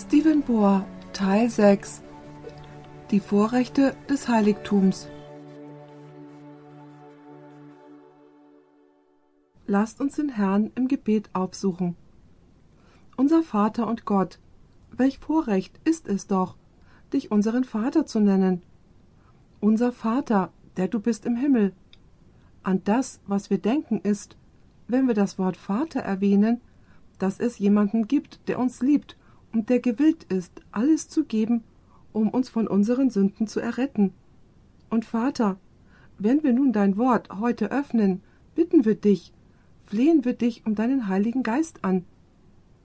Stephen Bohr, Teil 6 Die Vorrechte des Heiligtums Lasst uns den Herrn im Gebet aufsuchen. Unser Vater und Gott, welch Vorrecht ist es doch, dich unseren Vater zu nennen. Unser Vater, der du bist im Himmel. An das, was wir denken, ist, wenn wir das Wort Vater erwähnen, dass es jemanden gibt, der uns liebt und der gewillt ist, alles zu geben, um uns von unseren Sünden zu erretten. Und Vater, wenn wir nun dein Wort heute öffnen, bitten wir dich, flehen wir dich um deinen Heiligen Geist an.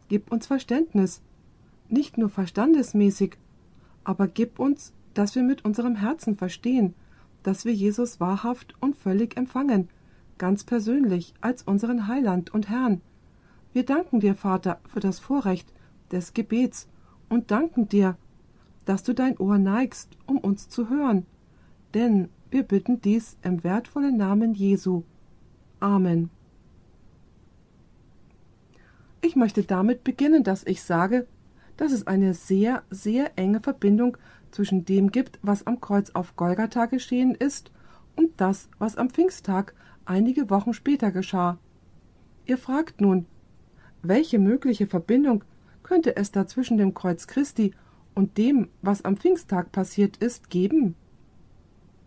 Gib uns Verständnis, nicht nur verstandesmäßig, aber gib uns, dass wir mit unserem Herzen verstehen, dass wir Jesus wahrhaft und völlig empfangen, ganz persönlich als unseren Heiland und Herrn. Wir danken dir, Vater, für das Vorrecht, des Gebets und danken dir, dass du dein Ohr neigst, um uns zu hören. Denn wir bitten dies im wertvollen Namen Jesu. Amen. Ich möchte damit beginnen, dass ich sage, dass es eine sehr, sehr enge Verbindung zwischen dem gibt, was am Kreuz auf Golgatha geschehen ist, und das, was am Pfingsttag einige Wochen später geschah. Ihr fragt nun, welche mögliche Verbindung könnte es da zwischen dem Kreuz Christi und dem, was am Pfingsttag passiert ist, geben?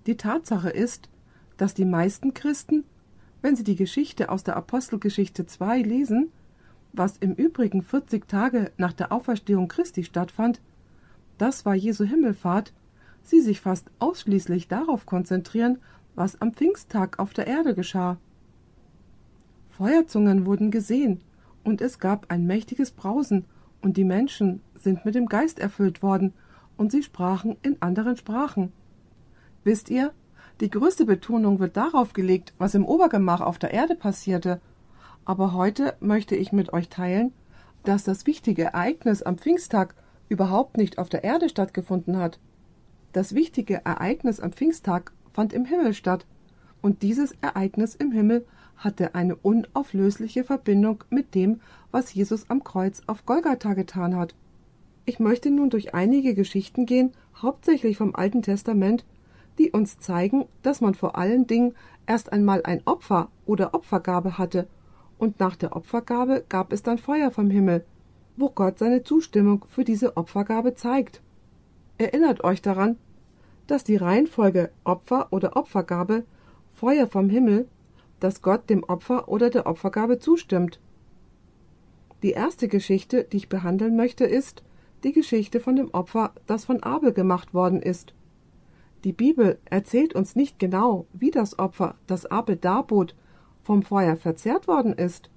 Die Tatsache ist, dass die meisten Christen, wenn sie die Geschichte aus der Apostelgeschichte 2 lesen, was im Übrigen 40 Tage nach der Auferstehung Christi stattfand, das war Jesu Himmelfahrt, sie sich fast ausschließlich darauf konzentrieren, was am Pfingsttag auf der Erde geschah. Feuerzungen wurden gesehen, und es gab ein mächtiges Brausen und die Menschen sind mit dem Geist erfüllt worden, und sie sprachen in anderen Sprachen. Wisst ihr, die größte Betonung wird darauf gelegt, was im Obergemach auf der Erde passierte. Aber heute möchte ich mit euch teilen, dass das wichtige Ereignis am Pfingsttag überhaupt nicht auf der Erde stattgefunden hat. Das wichtige Ereignis am Pfingsttag fand im Himmel statt, und dieses Ereignis im Himmel hatte eine unauflösliche Verbindung mit dem, was Jesus am Kreuz auf Golgatha getan hat. Ich möchte nun durch einige Geschichten gehen, hauptsächlich vom Alten Testament, die uns zeigen, dass man vor allen Dingen erst einmal ein Opfer oder Opfergabe hatte, und nach der Opfergabe gab es dann Feuer vom Himmel, wo Gott seine Zustimmung für diese Opfergabe zeigt. Erinnert euch daran, dass die Reihenfolge Opfer oder Opfergabe, Feuer vom Himmel dass Gott dem Opfer oder der Opfergabe zustimmt. Die erste Geschichte, die ich behandeln möchte, ist die Geschichte von dem Opfer, das von Abel gemacht worden ist. Die Bibel erzählt uns nicht genau, wie das Opfer, das Abel darbot, vom Feuer verzehrt worden ist.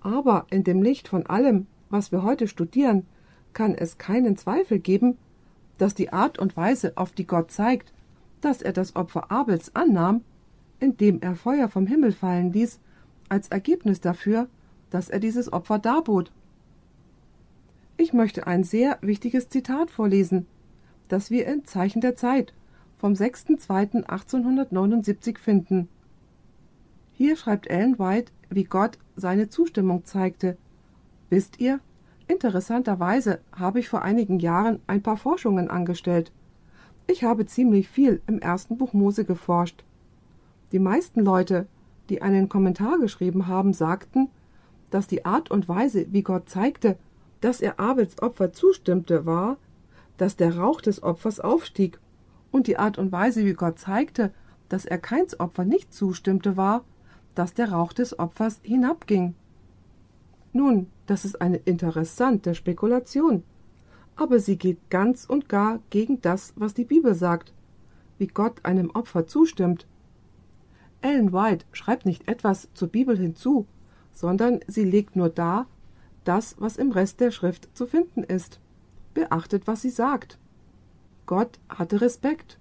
Aber in dem Licht von allem, was wir heute studieren, kann es keinen Zweifel geben, dass die Art und Weise, auf die Gott zeigt, dass er das Opfer Abels annahm, indem er Feuer vom Himmel fallen ließ, als Ergebnis dafür, dass er dieses Opfer darbot. Ich möchte ein sehr wichtiges Zitat vorlesen, das wir in Zeichen der Zeit vom 6.2.1879 finden. Hier schreibt Ellen White, wie Gott seine Zustimmung zeigte. Wisst ihr, interessanterweise habe ich vor einigen Jahren ein paar Forschungen angestellt. Ich habe ziemlich viel im ersten Buch Mose geforscht. Die meisten Leute, die einen Kommentar geschrieben haben, sagten, dass die Art und Weise, wie Gott zeigte, dass er Abels Opfer zustimmte, war, dass der Rauch des Opfers aufstieg, und die Art und Weise, wie Gott zeigte, dass er keins Opfer nicht zustimmte, war, dass der Rauch des Opfers hinabging. Nun, das ist eine interessante Spekulation, aber sie geht ganz und gar gegen das, was die Bibel sagt, wie Gott einem Opfer zustimmt Ellen White schreibt nicht etwas zur Bibel hinzu, sondern sie legt nur dar, das, was im Rest der Schrift zu finden ist. Beachtet, was sie sagt. Gott hatte Respekt.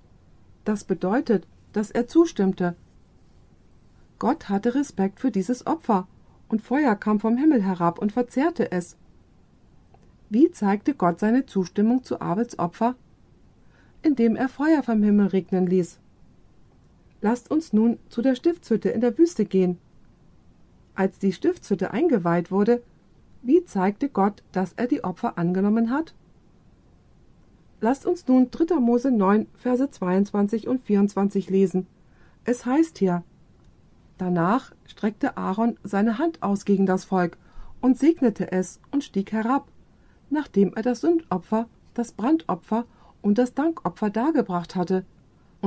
Das bedeutet, dass er zustimmte. Gott hatte Respekt für dieses Opfer, und Feuer kam vom Himmel herab und verzehrte es. Wie zeigte Gott seine Zustimmung zu Abels Opfer? Indem er Feuer vom Himmel regnen ließ. Lasst uns nun zu der Stiftshütte in der Wüste gehen. Als die Stiftshütte eingeweiht wurde, Wie zeigte Gott, dass er die Opfer angenommen hat? Lasst uns nun 3. Mose 9, Verse 22 und 24 lesen. Es heißt hier, Danach streckte Aaron seine Hand aus gegen das Volk und segnete es und stieg herab, nachdem er das Sündopfer, das Brandopfer und das Dankopfer dargebracht hatte.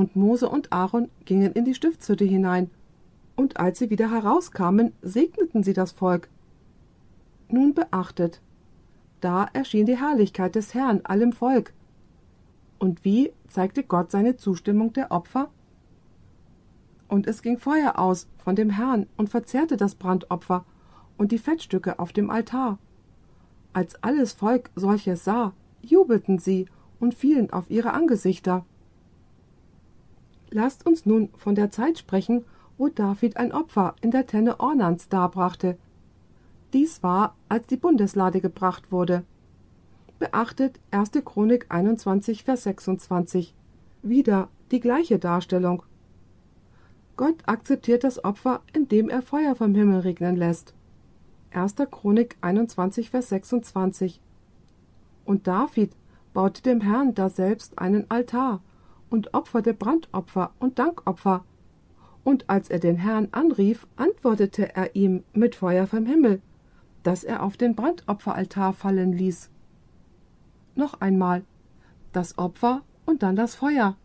Und Mose und Aaron gingen in die Stiftshütte hinein. Und als sie wieder herauskamen, segneten sie das Volk. Nun beachtet, da erschien die Herrlichkeit des Herrn allem Volk. Und wie zeigte Gott seine Zustimmung der Opfer? Und es ging Feuer aus von dem Herrn und verzehrte das Brandopfer und die Fettstücke auf dem Altar. Als alles Volk solches sah, jubelten sie und fielen auf ihre Angesichter. Lasst uns nun von der Zeit sprechen, wo David ein Opfer in der Tenne Ornans darbrachte. Dies war, als die Bundeslade gebracht wurde. Beachtet 1. Chronik 21, Vers 26. Wieder die gleiche Darstellung. Gott akzeptiert das Opfer, indem er Feuer vom Himmel regnen lässt. 1. Chronik 21, Vers 26. Und David baute dem Herrn daselbst einen Altar und opferte Brandopfer und Dankopfer. Und als er den Herrn anrief, antwortete er ihm mit Feuer vom Himmel, das er auf den Brandopferaltar fallen ließ. Noch einmal das Opfer und dann das Feuer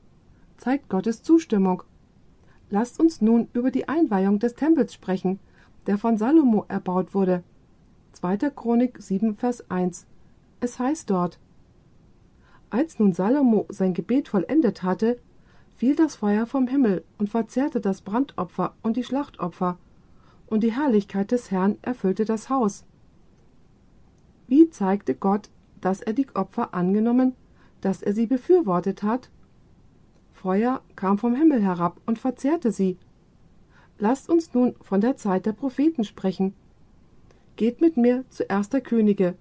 zeigt Gottes Zustimmung Lasst uns nun über die Einweihung des Tempels sprechen, der von Salomo erbaut wurde. 2. Chronik 7, Vers 1. Es heißt dort: Als nun Salomo sein Gebet vollendet hatte, fiel das Feuer vom Himmel und verzehrte das Brandopfer und die Schlachtopfer, und die Herrlichkeit des Herrn erfüllte das Haus. Wie zeigte Gott, dass er die Opfer angenommen, dass er sie befürwortet hat? Feuer kam vom Himmel herab und verzehrte sie. Lasst uns nun von der Zeit der Propheten sprechen. Geht mit mir zu erster Könige.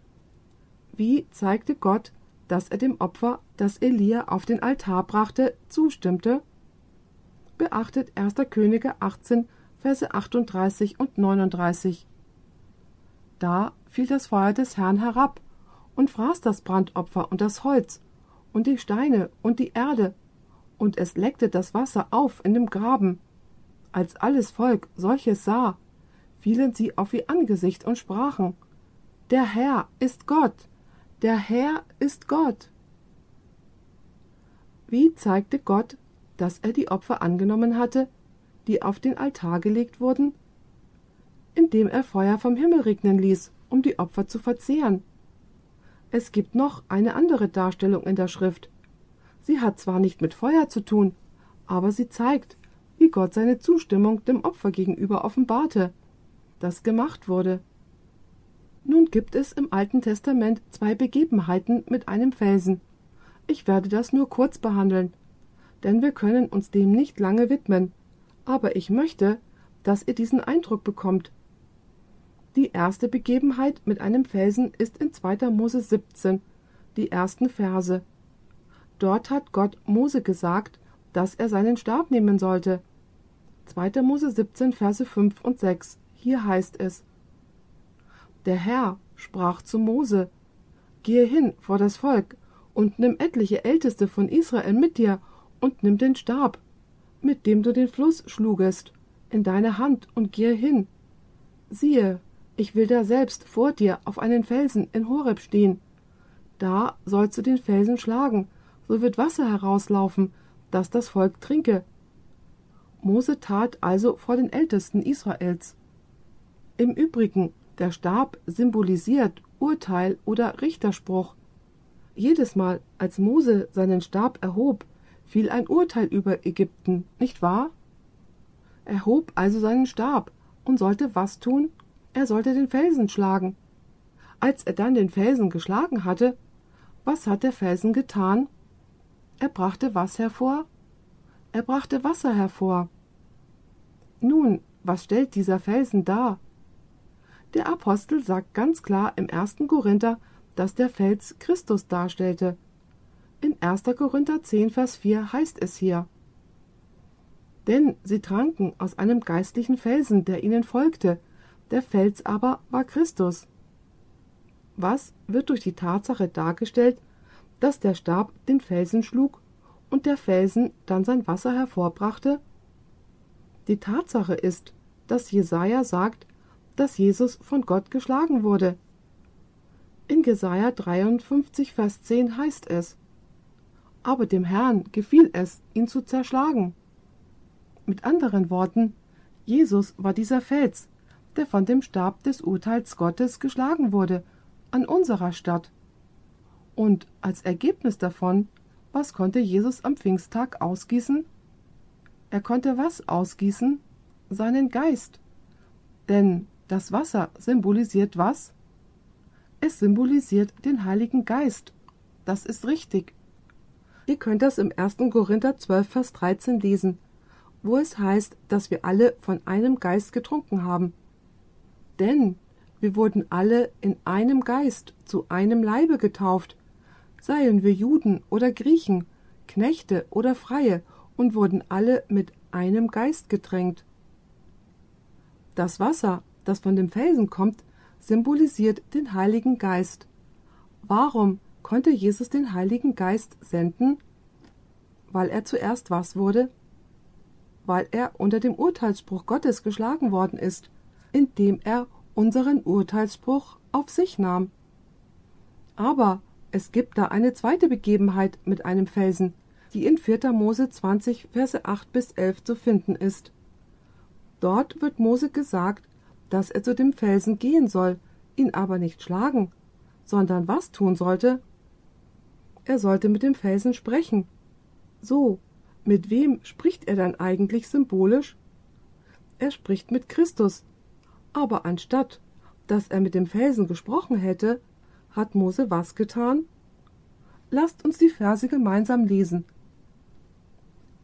Wie zeigte Gott, dass er dem Opfer, das Elia auf den Altar brachte, zustimmte? Beachtet 1. Könige 18, Verse 38 und 39. Da fiel das Feuer des Herrn herab und fraß das Brandopfer und das Holz und die Steine und die Erde und es leckte das Wasser auf in dem Graben. Als alles Volk solches sah, fielen sie auf ihr Angesicht und sprachen Der Herr ist Gott, der Herr ist Gott. Wie zeigte Gott, dass er die Opfer angenommen hatte, die auf den Altar gelegt wurden? Indem er Feuer vom Himmel regnen ließ, um die Opfer zu verzehren. Es gibt noch eine andere Darstellung in der Schrift, Sie hat zwar nicht mit Feuer zu tun, aber sie zeigt, wie Gott seine Zustimmung dem Opfer gegenüber offenbarte, das gemacht wurde. Nun gibt es im Alten Testament zwei Begebenheiten mit einem Felsen. Ich werde das nur kurz behandeln, denn wir können uns dem nicht lange widmen, aber ich möchte, dass ihr diesen Eindruck bekommt. Die erste Begebenheit mit einem Felsen ist in 2. Mose 17, die ersten Verse. Dort hat Gott Mose gesagt, dass er seinen Stab nehmen sollte. 2. Mose 17, Verse 5 und 6. Hier heißt es: Der Herr sprach zu Mose: Gehe hin vor das Volk und nimm etliche Älteste von Israel mit dir und nimm den Stab, mit dem du den Fluss schlugest, in deine Hand und gehe hin. Siehe, ich will da selbst vor dir auf einen Felsen in Horeb stehen. Da sollst du den Felsen schlagen, so wird Wasser herauslaufen, dass das Volk trinke. Mose tat also vor den Ältesten Israels. Im Übrigen, der Stab symbolisiert Urteil oder Richterspruch. Jedes Mal, als Mose seinen Stab erhob, fiel ein Urteil über Ägypten, nicht wahr? Er hob also seinen Stab und sollte was tun? Er sollte den Felsen schlagen. Als er dann den Felsen geschlagen hatte, was hat der Felsen getan? Er brachte was hervor? Er brachte Wasser hervor. Nun, was stellt dieser Felsen dar? Der Apostel sagt ganz klar im 1. Korinther, dass der Fels Christus darstellte. In 1. Korinther 10, Vers 4 heißt es hier: Denn sie tranken aus einem geistlichen Felsen, der ihnen folgte, der Fels aber war Christus. Was wird durch die Tatsache dargestellt, dass der Stab den Felsen schlug und der Felsen dann sein Wasser hervorbrachte? Die Tatsache ist, dass Jesaja sagt, dass Jesus von Gott geschlagen wurde. In Jesaja 53, Vers 10 heißt es: Aber dem Herrn gefiel es, ihn zu zerschlagen. Mit anderen Worten, Jesus war dieser Fels, der von dem Stab des Urteils Gottes geschlagen wurde, an unserer Stadt. Und als Ergebnis davon, was konnte Jesus am Pfingsttag ausgießen? Er konnte was ausgießen? Seinen Geist. Denn das Wasser symbolisiert was? Es symbolisiert den Heiligen Geist. Das ist richtig. Ihr könnt das im 1. Korinther 12, Vers 13 lesen, wo es heißt, dass wir alle von einem Geist getrunken haben. Denn wir wurden alle in einem Geist zu einem Leibe getauft, seien wir Juden oder Griechen, Knechte oder Freie, und wurden alle mit einem Geist getränkt. Das Wasser, das von dem Felsen kommt, symbolisiert den Heiligen Geist. Warum konnte Jesus den Heiligen Geist senden? Weil er zuerst was wurde? Weil er unter dem Urteilsspruch Gottes geschlagen worden ist, indem er unseren Urteilsspruch auf sich nahm. Aber es gibt da eine zweite Begebenheit mit einem Felsen, die in 4. Mose 20, Verse 8 bis 11 zu finden ist. Dort wird Mose gesagt, dass er zu dem Felsen gehen soll, ihn aber nicht schlagen, sondern was tun sollte? Er sollte mit dem Felsen sprechen. So, mit wem spricht er dann eigentlich symbolisch? Er spricht mit Christus. Aber anstatt, dass er mit dem Felsen gesprochen hätte, hat Mose was getan? Lasst uns die Verse gemeinsam lesen.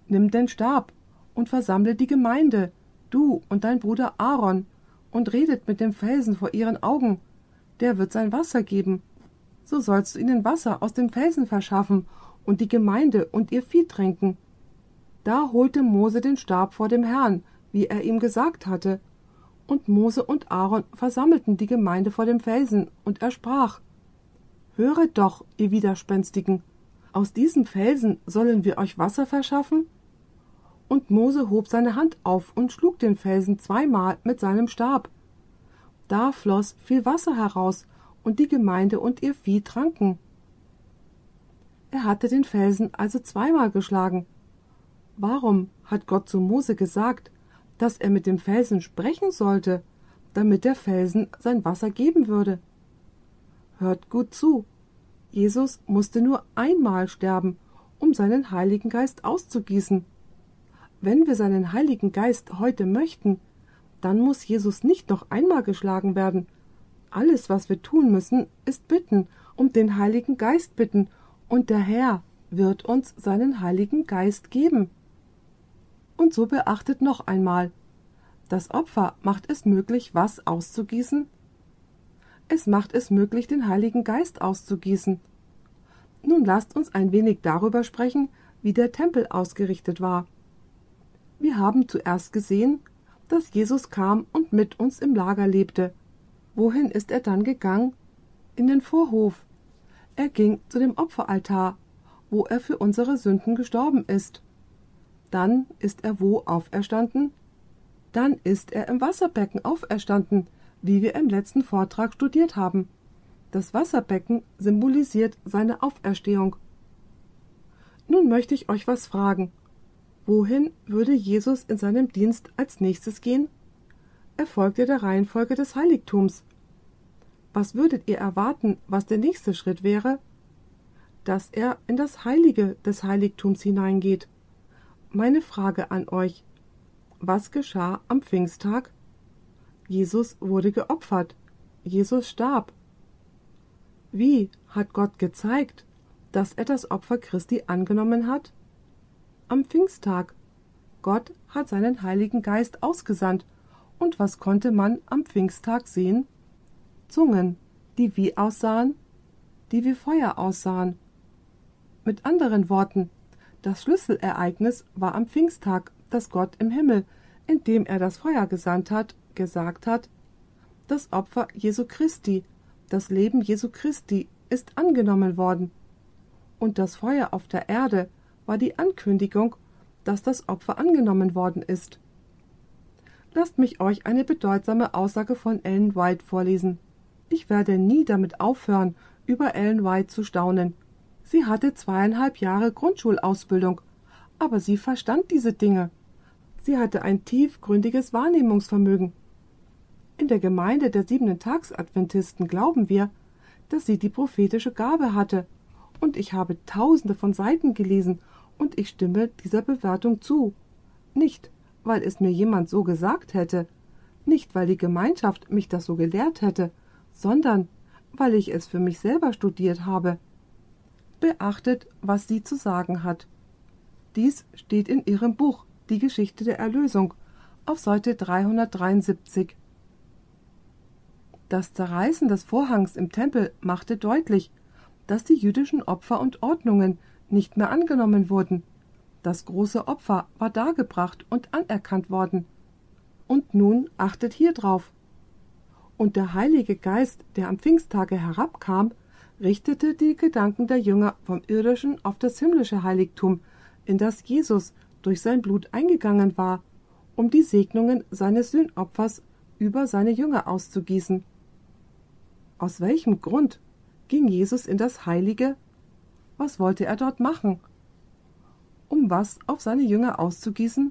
Nimm den Stab und versammle die Gemeinde, du und dein Bruder Aaron, und redet mit dem Felsen vor ihren Augen, der wird sein Wasser geben. So sollst du ihnen Wasser aus dem Felsen verschaffen und die Gemeinde und ihr Vieh tränken. Da holte Mose den Stab vor dem Herrn, wie er ihm gesagt hatte. Und Mose und Aaron versammelten die Gemeinde vor dem Felsen, und er sprach Höret doch, ihr Widerspenstigen, aus diesem Felsen sollen wir euch Wasser verschaffen? Und Mose hob seine Hand auf und schlug den Felsen zweimal mit seinem Stab. Da floß viel Wasser heraus, und die Gemeinde und ihr Vieh tranken. Er hatte den Felsen also zweimal geschlagen. Warum hat Gott zu Mose gesagt, dass er mit dem Felsen sprechen sollte, damit der Felsen sein Wasser geben würde? Hört gut zu. Jesus musste nur einmal sterben, um seinen Heiligen Geist auszugießen. Wenn wir seinen Heiligen Geist heute möchten, dann muss Jesus nicht noch einmal geschlagen werden. Alles, was wir tun müssen, ist bitten, um den Heiligen Geist bitten, und der Herr wird uns seinen Heiligen Geist geben. Und so beachtet noch einmal, das Opfer macht es möglich, was auszugießen? Es macht es möglich, den Heiligen Geist auszugießen. Nun lasst uns ein wenig darüber sprechen, wie der Tempel ausgerichtet war. Wir haben zuerst gesehen, dass Jesus kam und mit uns im Lager lebte. Wohin ist er dann gegangen? In den Vorhof. Er ging zu dem Opferaltar, wo er für unsere Sünden gestorben ist. Dann ist er wo auferstanden? Dann ist er im Wasserbecken auferstanden, wie wir im letzten Vortrag studiert haben. Das Wasserbecken symbolisiert seine Auferstehung. Nun möchte ich euch was fragen. Wohin würde Jesus in seinem Dienst als nächstes gehen? Er folgte der Reihenfolge des Heiligtums. Was würdet ihr erwarten, was der nächste Schritt wäre? Dass er in das Heilige des Heiligtums hineingeht. Meine Frage an euch. Was geschah am Pfingsttag? Jesus wurde geopfert. Jesus starb. Wie hat Gott gezeigt, dass er das Opfer Christi angenommen hat? Am Pfingsttag. Gott hat seinen Heiligen Geist ausgesandt. Und was konnte man am Pfingsttag sehen? Zungen, die wie aussahen? Die wie Feuer aussahen. Mit anderen Worten, das Schlüsselereignis war am Pfingsttag, dass Gott im Himmel, indem er das Feuer gesandt hat, gesagt hat, das Opfer Jesu Christi, Das Leben Jesu Christi ist angenommen worden. Und das Feuer auf der Erde war die Ankündigung, dass das Opfer angenommen worden ist. Lasst mich euch eine bedeutsame Aussage von Ellen White vorlesen. Ich werde nie damit aufhören, über Ellen White zu staunen. Sie hatte zweieinhalb Jahre Grundschulausbildung, aber sie verstand diese Dinge. Sie hatte ein tiefgründiges Wahrnehmungsvermögen. In der Gemeinde der siebenten Tagsadventisten glauben wir, dass sie die prophetische Gabe hatte, und ich habe tausende von Seiten gelesen, und ich stimme dieser Bewertung zu. Nicht, weil es mir jemand so gesagt hätte, nicht weil die Gemeinschaft mich das so gelehrt hätte, sondern weil ich es für mich selber studiert habe. Beachtet, was sie zu sagen hat. Dies steht in ihrem Buch Die Geschichte der Erlösung auf Seite 373. Das Zerreißen des Vorhangs im Tempel machte deutlich, dass die jüdischen Opfer und Ordnungen nicht mehr angenommen wurden. Das große Opfer war dargebracht und anerkannt worden. Und nun achtet hier drauf. Und der Heilige Geist, der am Pfingsttage herabkam, richtete die Gedanken der Jünger vom irdischen auf das himmlische Heiligtum, in das Jesus durch sein Blut eingegangen war, um die Segnungen seines Sühnopfers über seine Jünger auszugießen. Aus welchem Grund ging Jesus in das Heilige? Was wollte er dort machen? Um was auf seine Jünger auszugießen?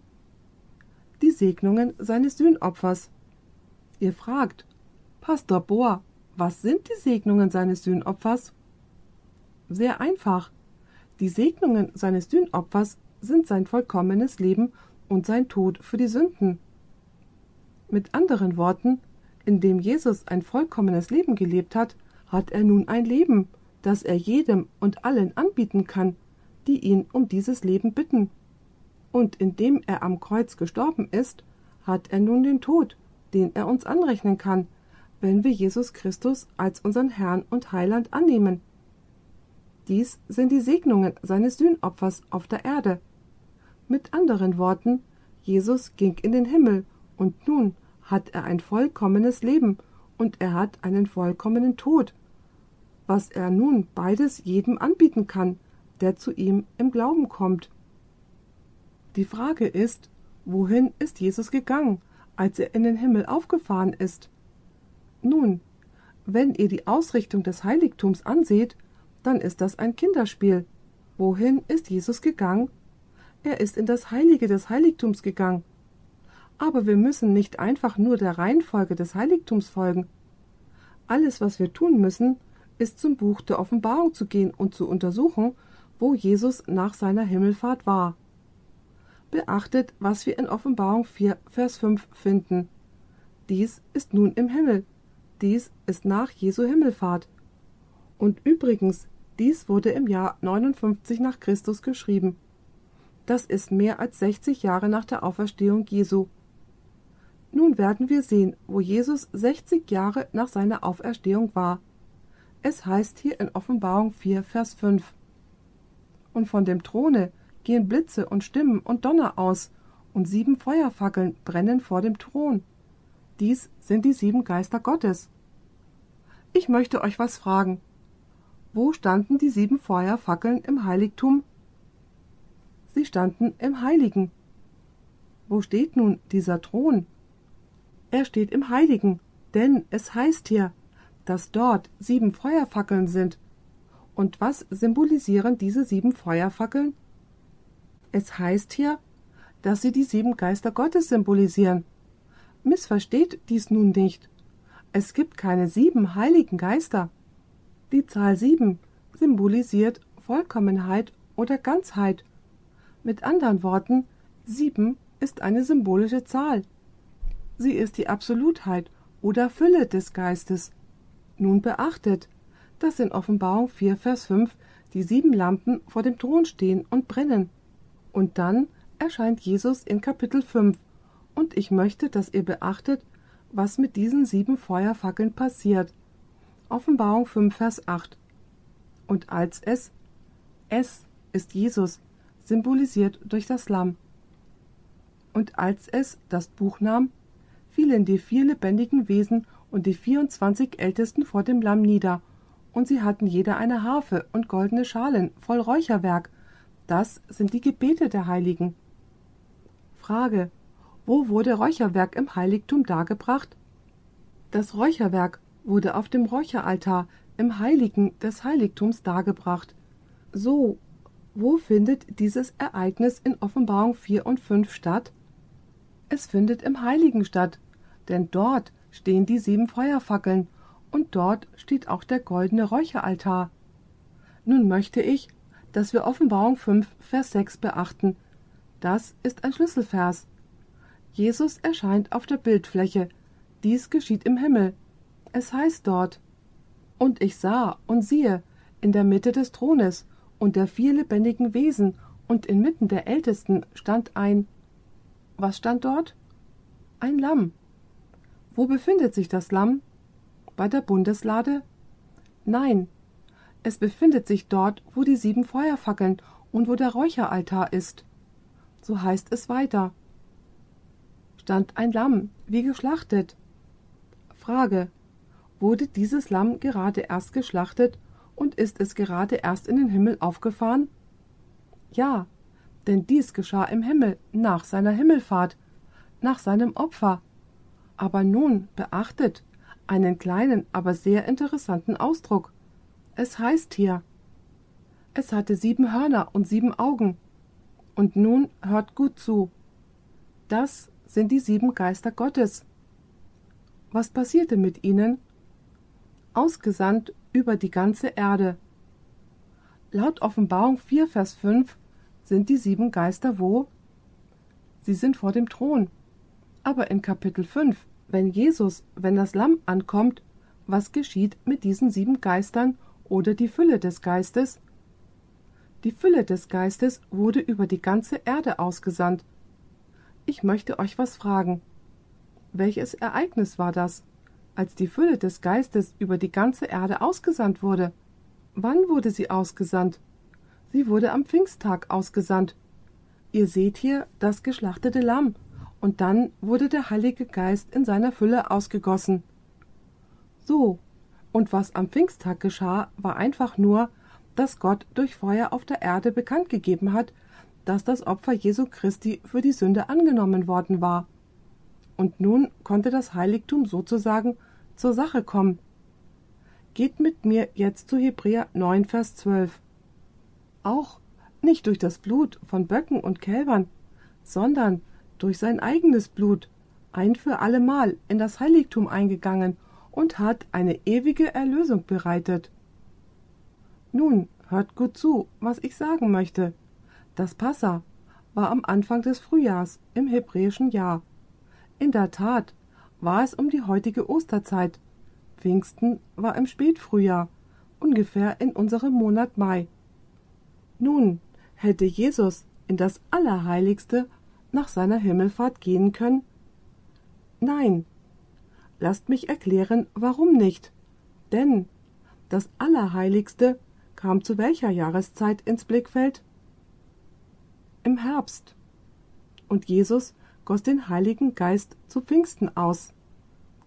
Die Segnungen seines Sühnopfers. Ihr fragt, Pastor Bohr, was sind die Segnungen seines Sühnopfers? Sehr einfach. Die Segnungen seines Sühnopfers sind sein vollkommenes Leben und sein Tod für die Sünden. Mit anderen Worten, indem Jesus ein vollkommenes Leben gelebt hat, hat er nun ein Leben, das er jedem und allen anbieten kann, die ihn um dieses Leben bitten. Und indem er am Kreuz gestorben ist, hat er nun den Tod, den er uns anrechnen kann, wenn wir Jesus Christus als unseren Herrn und Heiland annehmen. Dies sind die Segnungen seines Sühnopfers auf der Erde. Mit anderen Worten, Jesus ging in den Himmel, und nun hat er ein vollkommenes Leben, und er hat einen vollkommenen Tod, was er nun beides jedem anbieten kann, der zu ihm im Glauben kommt. Die Frage ist, wohin ist Jesus gegangen, als er in den Himmel aufgefahren ist? Nun, wenn ihr die Ausrichtung des Heiligtums anseht, dann ist das ein Kinderspiel. Wohin ist Jesus gegangen? Er ist in das Heilige des Heiligtums gegangen. Aber wir müssen nicht einfach nur der Reihenfolge des Heiligtums folgen. Alles, was wir tun müssen, ist zum Buch der Offenbarung zu gehen und zu untersuchen, wo Jesus nach seiner Himmelfahrt war. Beachtet, was wir in Offenbarung 4, Vers 5 finden. Dies ist nun im Himmel, dies ist nach Jesu Himmelfahrt. Und übrigens, dies wurde im Jahr 59 nach Christus geschrieben. Das ist mehr als 60 Jahre nach der Auferstehung Jesu. Nun werden wir sehen, wo Jesus 60 Jahre nach seiner Auferstehung war. Es heißt hier in Offenbarung 4, Vers 5. Und von dem Throne gehen Blitze und Stimmen und Donner aus, und sieben Feuerfackeln brennen vor dem Thron. Dies sind die sieben Geister Gottes. Ich möchte euch was fragen. Wo standen die sieben Feuerfackeln im Heiligtum? Sie standen im Heiligen. Wo steht nun dieser Thron? Er steht im Heiligen, denn es heißt hier, dass dort sieben Feuerfackeln sind. Und was symbolisieren diese sieben Feuerfackeln? Es heißt hier, dass sie die sieben Geister Gottes symbolisieren. Missversteht dies nun nicht. Es gibt keine sieben heiligen Geister. Die Zahl sieben symbolisiert Vollkommenheit oder Ganzheit. Mit anderen Worten, sieben ist eine symbolische Zahl. Sie ist die Absolutheit oder Fülle des Geistes. Nun beachtet, dass in Offenbarung 4, Vers 5 die sieben Lampen vor dem Thron stehen und brennen. Und dann erscheint Jesus in Kapitel 5 und ich möchte, dass ihr beachtet, was mit diesen sieben Feuerfackeln passiert. Offenbarung 5, Vers 8. Und als es, es ist Jesus, symbolisiert durch das Lamm. Und als es das Buch nahm, fielen die vier lebendigen Wesen und die vierundzwanzig Ältesten vor dem Lamm nieder, und sie hatten jeder eine Harfe und goldene Schalen voll Räucherwerk. Das sind die Gebete der Heiligen. Frage. Wo wurde Räucherwerk im Heiligtum dargebracht? Das Räucherwerk wurde auf dem Räucheraltar im Heiligen des Heiligtums dargebracht. So, wo findet dieses Ereignis in Offenbarung 4 und 5 statt? Es findet im Heiligen statt, denn dort stehen die sieben Feuerfackeln und dort steht auch der goldene Räucheraltar. Nun möchte ich, dass wir Offenbarung 5, Vers 6 beachten. Das ist ein Schlüsselvers. Jesus erscheint auf der Bildfläche. Dies geschieht im Himmel. Es heißt dort, Und ich sah und siehe, in der Mitte des Thrones und der vier lebendigen Wesen und inmitten der Ältesten stand ein. Was stand dort? Ein Lamm. Wo befindet sich das Lamm? Bei der Bundeslade? Nein, es befindet sich dort, wo die sieben Feuerfackeln und wo der Räucheraltar ist. So heißt es weiter. Stand ein Lamm, wie geschlachtet. Frage. Wurde dieses Lamm gerade erst geschlachtet und ist es gerade erst in den Himmel aufgefahren? Ja, denn dies geschah im Himmel nach seiner Himmelfahrt, nach seinem Opfer. Aber nun beachtet einen kleinen, aber sehr interessanten Ausdruck. Es heißt hier, es hatte sieben Hörner und sieben Augen. Und nun hört gut zu. Das sind die sieben Geister Gottes. Was passierte mit ihnen? Ausgesandt über die ganze Erde. Laut Offenbarung 4, Vers 5 sind die sieben Geister wo? Sie sind vor dem Thron. Aber in Kapitel 5, wenn Jesus, wenn das Lamm ankommt, was geschieht mit diesen sieben Geistern oder die Fülle des Geistes? Die Fülle des Geistes wurde über die ganze Erde ausgesandt. Ich möchte euch was fragen. Welches Ereignis war das? als die Fülle des Geistes über die ganze Erde ausgesandt wurde. Wann wurde sie ausgesandt? Sie wurde am Pfingsttag ausgesandt. Ihr seht hier das geschlachtete Lamm, und dann wurde der Heilige Geist in seiner Fülle ausgegossen. So, und was am Pfingsttag geschah, war einfach nur, dass Gott durch Feuer auf der Erde bekannt gegeben hat, dass das Opfer Jesu Christi für die Sünde angenommen worden war. Und nun konnte das Heiligtum sozusagen zur Sache kommen. Geht mit mir jetzt zu Hebräer 9, Vers 12. Auch nicht durch das Blut von Böcken und Kälbern, sondern durch sein eigenes Blut, ein für allemal in das Heiligtum eingegangen und hat eine ewige Erlösung bereitet. Nun, hört gut zu, was ich sagen möchte. Das Passa war am Anfang des Frühjahrs im hebräischen Jahr. In der Tat war es um die heutige Osterzeit. Pfingsten war im Spätfrühjahr, ungefähr in unserem Monat Mai. Nun, hätte Jesus in das Allerheiligste nach seiner Himmelfahrt gehen können? Nein. Lasst mich erklären, warum nicht. Denn das Allerheiligste kam zu welcher Jahreszeit ins Blickfeld? Im Herbst. Und Jesus goss den Heiligen Geist zu Pfingsten aus.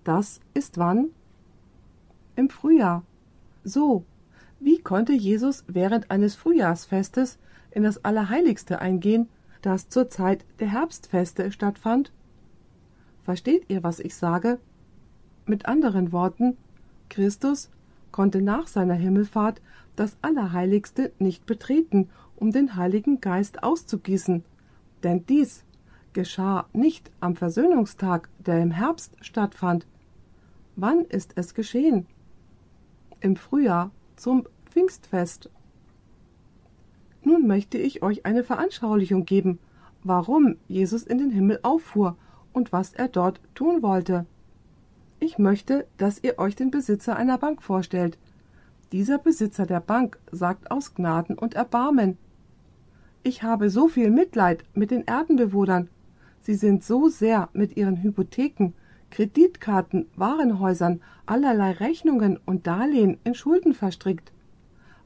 Das ist wann? Im Frühjahr. So, wie konnte Jesus während eines Frühjahrsfestes in das Allerheiligste eingehen, das zur Zeit der Herbstfeste stattfand? Versteht ihr, was ich sage? Mit anderen Worten, Christus konnte nach seiner Himmelfahrt das Allerheiligste nicht betreten, um den Heiligen Geist auszugießen, denn dies geschah nicht am Versöhnungstag, der im Herbst stattfand. Wann ist es geschehen? Im Frühjahr zum Pfingstfest. Nun möchte ich euch eine Veranschaulichung geben, warum Jesus in den Himmel auffuhr und was er dort tun wollte. Ich möchte, dass ihr euch den Besitzer einer Bank vorstellt. Dieser Besitzer der Bank sagt aus Gnaden und Erbarmen Ich habe so viel Mitleid mit den Erdenbewohnern Sie sind so sehr mit ihren Hypotheken, Kreditkarten, Warenhäusern, allerlei Rechnungen und Darlehen in Schulden verstrickt.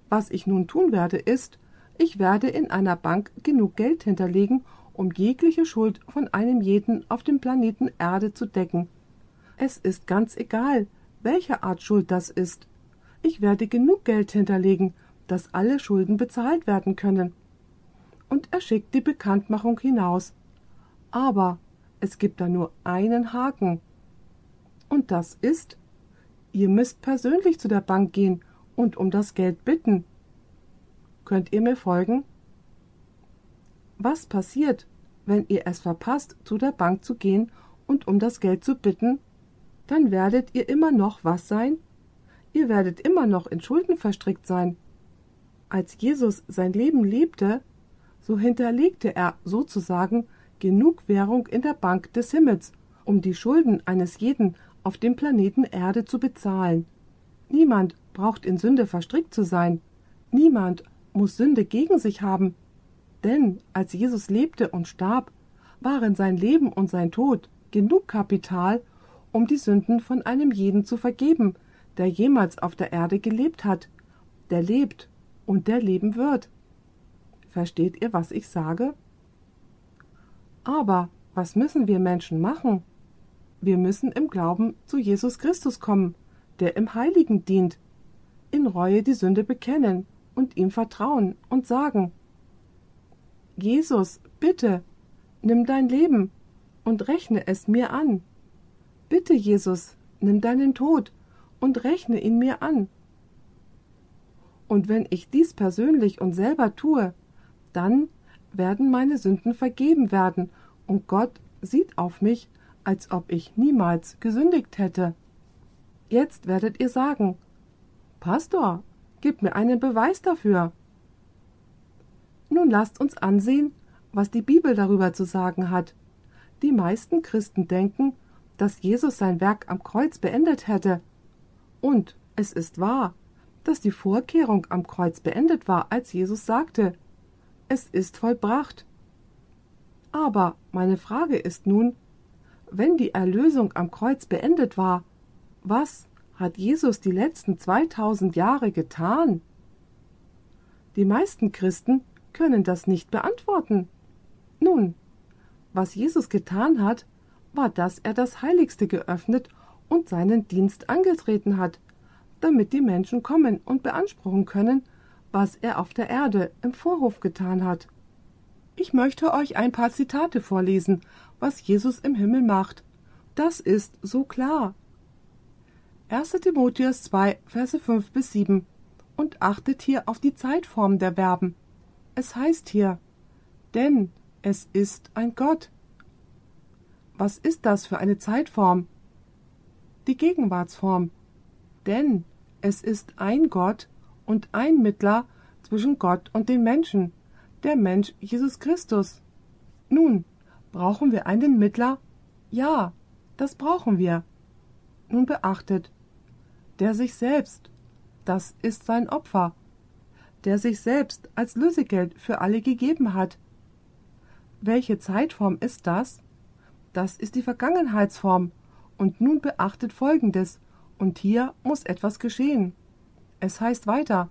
Was ich nun tun werde, ist, ich werde in einer Bank genug Geld hinterlegen, um jegliche Schuld von einem jeden auf dem Planeten Erde zu decken. Es ist ganz egal, welche Art Schuld das ist. Ich werde genug Geld hinterlegen, dass alle Schulden bezahlt werden können. Und er schickt die Bekanntmachung hinaus. Aber es gibt da nur einen Haken. Und das ist, ihr müsst persönlich zu der Bank gehen und um das Geld bitten. Könnt ihr mir folgen? Was passiert, wenn ihr es verpasst, zu der Bank zu gehen und um das Geld zu bitten? Dann werdet ihr immer noch was sein? Ihr werdet immer noch in Schulden verstrickt sein. Als Jesus sein Leben lebte, so hinterlegte er sozusagen genug Währung in der Bank des Himmels, um die Schulden eines jeden auf dem Planeten Erde zu bezahlen. Niemand braucht in Sünde verstrickt zu sein. Niemand muss Sünde gegen sich haben. Denn als Jesus lebte und starb, waren sein Leben und sein Tod genug Kapital, um die Sünden von einem jeden zu vergeben, der jemals auf der Erde gelebt hat, der lebt und der leben wird. Versteht ihr, was ich sage? Aber was müssen wir Menschen machen? Wir müssen im Glauben zu Jesus Christus kommen, der im Heiligen dient, in Reue die Sünde bekennen und ihm vertrauen und sagen Jesus, bitte, nimm dein Leben und rechne es mir an. Bitte, Jesus, nimm deinen Tod und rechne ihn mir an. Und wenn ich dies persönlich und selber tue, dann werden meine Sünden vergeben werden, und Gott sieht auf mich, als ob ich niemals gesündigt hätte. Jetzt werdet ihr sagen, Pastor, gib mir einen Beweis dafür. Nun lasst uns ansehen, was die Bibel darüber zu sagen hat. Die meisten Christen denken, dass Jesus sein Werk am Kreuz beendet hätte. Und es ist wahr, dass die Vorkehrung am Kreuz beendet war, als Jesus sagte, es ist vollbracht. Aber meine Frage ist nun, wenn die Erlösung am Kreuz beendet war, was hat Jesus die letzten 2000 Jahre getan? Die meisten Christen können das nicht beantworten. Nun, was Jesus getan hat, war, dass er das Heiligste geöffnet und seinen Dienst angetreten hat, damit die Menschen kommen und beanspruchen können, was er auf der Erde im Vorhof getan hat. Ich möchte euch ein paar Zitate vorlesen, was Jesus im Himmel macht. Das ist so klar. 1. Timotheus 2, Verse 5 bis 7 und achtet hier auf die Zeitform der Verben. Es heißt hier, denn es ist ein Gott. Was ist das für eine Zeitform? Die Gegenwartsform. Denn es ist ein Gott und ein Mittler zwischen Gott und den Menschen, der Mensch Jesus Christus. Nun, brauchen wir einen Mittler? Ja, das brauchen wir. Nun beachtet, der sich selbst, das ist sein Opfer, der sich selbst als Lösegeld für alle gegeben hat. Welche Zeitform ist das? Das ist die Vergangenheitsform. Und nun beachtet Folgendes, und hier muss etwas geschehen. Es heißt weiter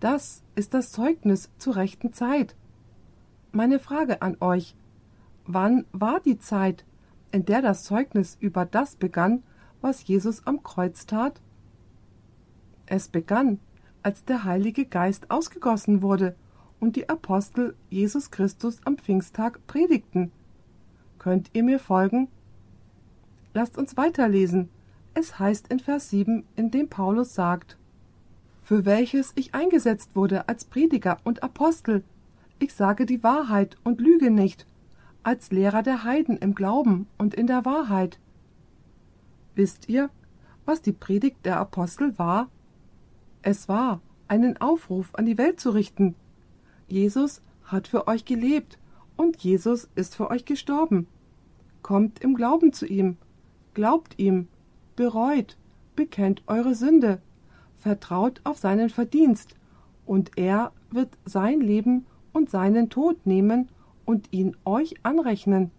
Das ist das Zeugnis zur rechten Zeit. Meine Frage an euch Wann war die Zeit, in der das Zeugnis über das begann, was Jesus am Kreuz tat? Es begann, als der Heilige Geist ausgegossen wurde und die Apostel Jesus Christus am Pfingsttag predigten. Könnt ihr mir folgen? Lasst uns weiterlesen. Es heißt in Vers 7, in dem Paulus sagt, für welches ich eingesetzt wurde als Prediger und Apostel. Ich sage die Wahrheit und lüge nicht, als Lehrer der Heiden im Glauben und in der Wahrheit. Wisst ihr, was die Predigt der Apostel war? Es war, einen Aufruf an die Welt zu richten. Jesus hat für euch gelebt und Jesus ist für euch gestorben. Kommt im Glauben zu ihm, glaubt ihm, bereut, bekennt eure Sünde, vertraut auf seinen Verdienst, und er wird sein Leben und seinen Tod nehmen und ihn euch anrechnen.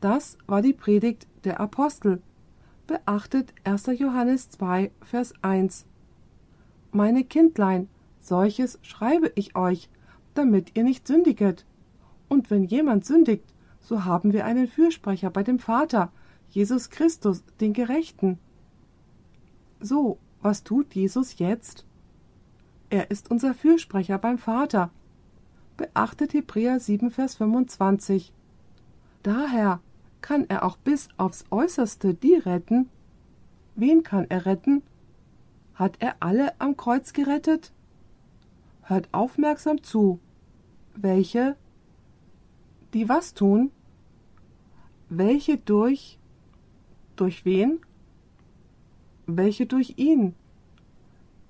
Das war die Predigt der Apostel. Beachtet 1. Johannes 2, Vers 1. Meine Kindlein, solches schreibe ich euch, damit ihr nicht sündiget. Und wenn jemand sündigt, so haben wir einen Fürsprecher bei dem Vater, Jesus Christus, den Gerechten. So, was tut Jesus jetzt? Er ist unser Fürsprecher beim Vater. Beachtet Hebräer 7, Vers 25. Daher kann er auch bis aufs Äußerste die retten. Wen kann er retten? Hat er alle am Kreuz gerettet? Hört aufmerksam zu. Welche? Die was tun? Welche durch? Durch wen? Welche durch ihn?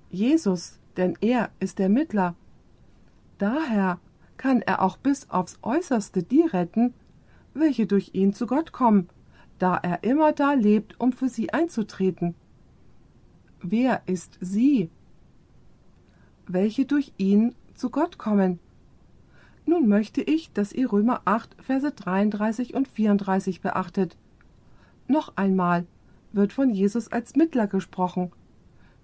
Jesus, denn er ist der Mittler. Daher kann er auch bis aufs äußerste die retten, welche durch ihn zu Gott kommen, da er immer da lebt, um für sie einzutreten. Wer ist sie? Welche durch ihn zu Gott kommen. Nun möchte ich, dass ihr Römer 8, Verse 33 und 34 beachtet. Noch einmal wird von Jesus als Mittler gesprochen.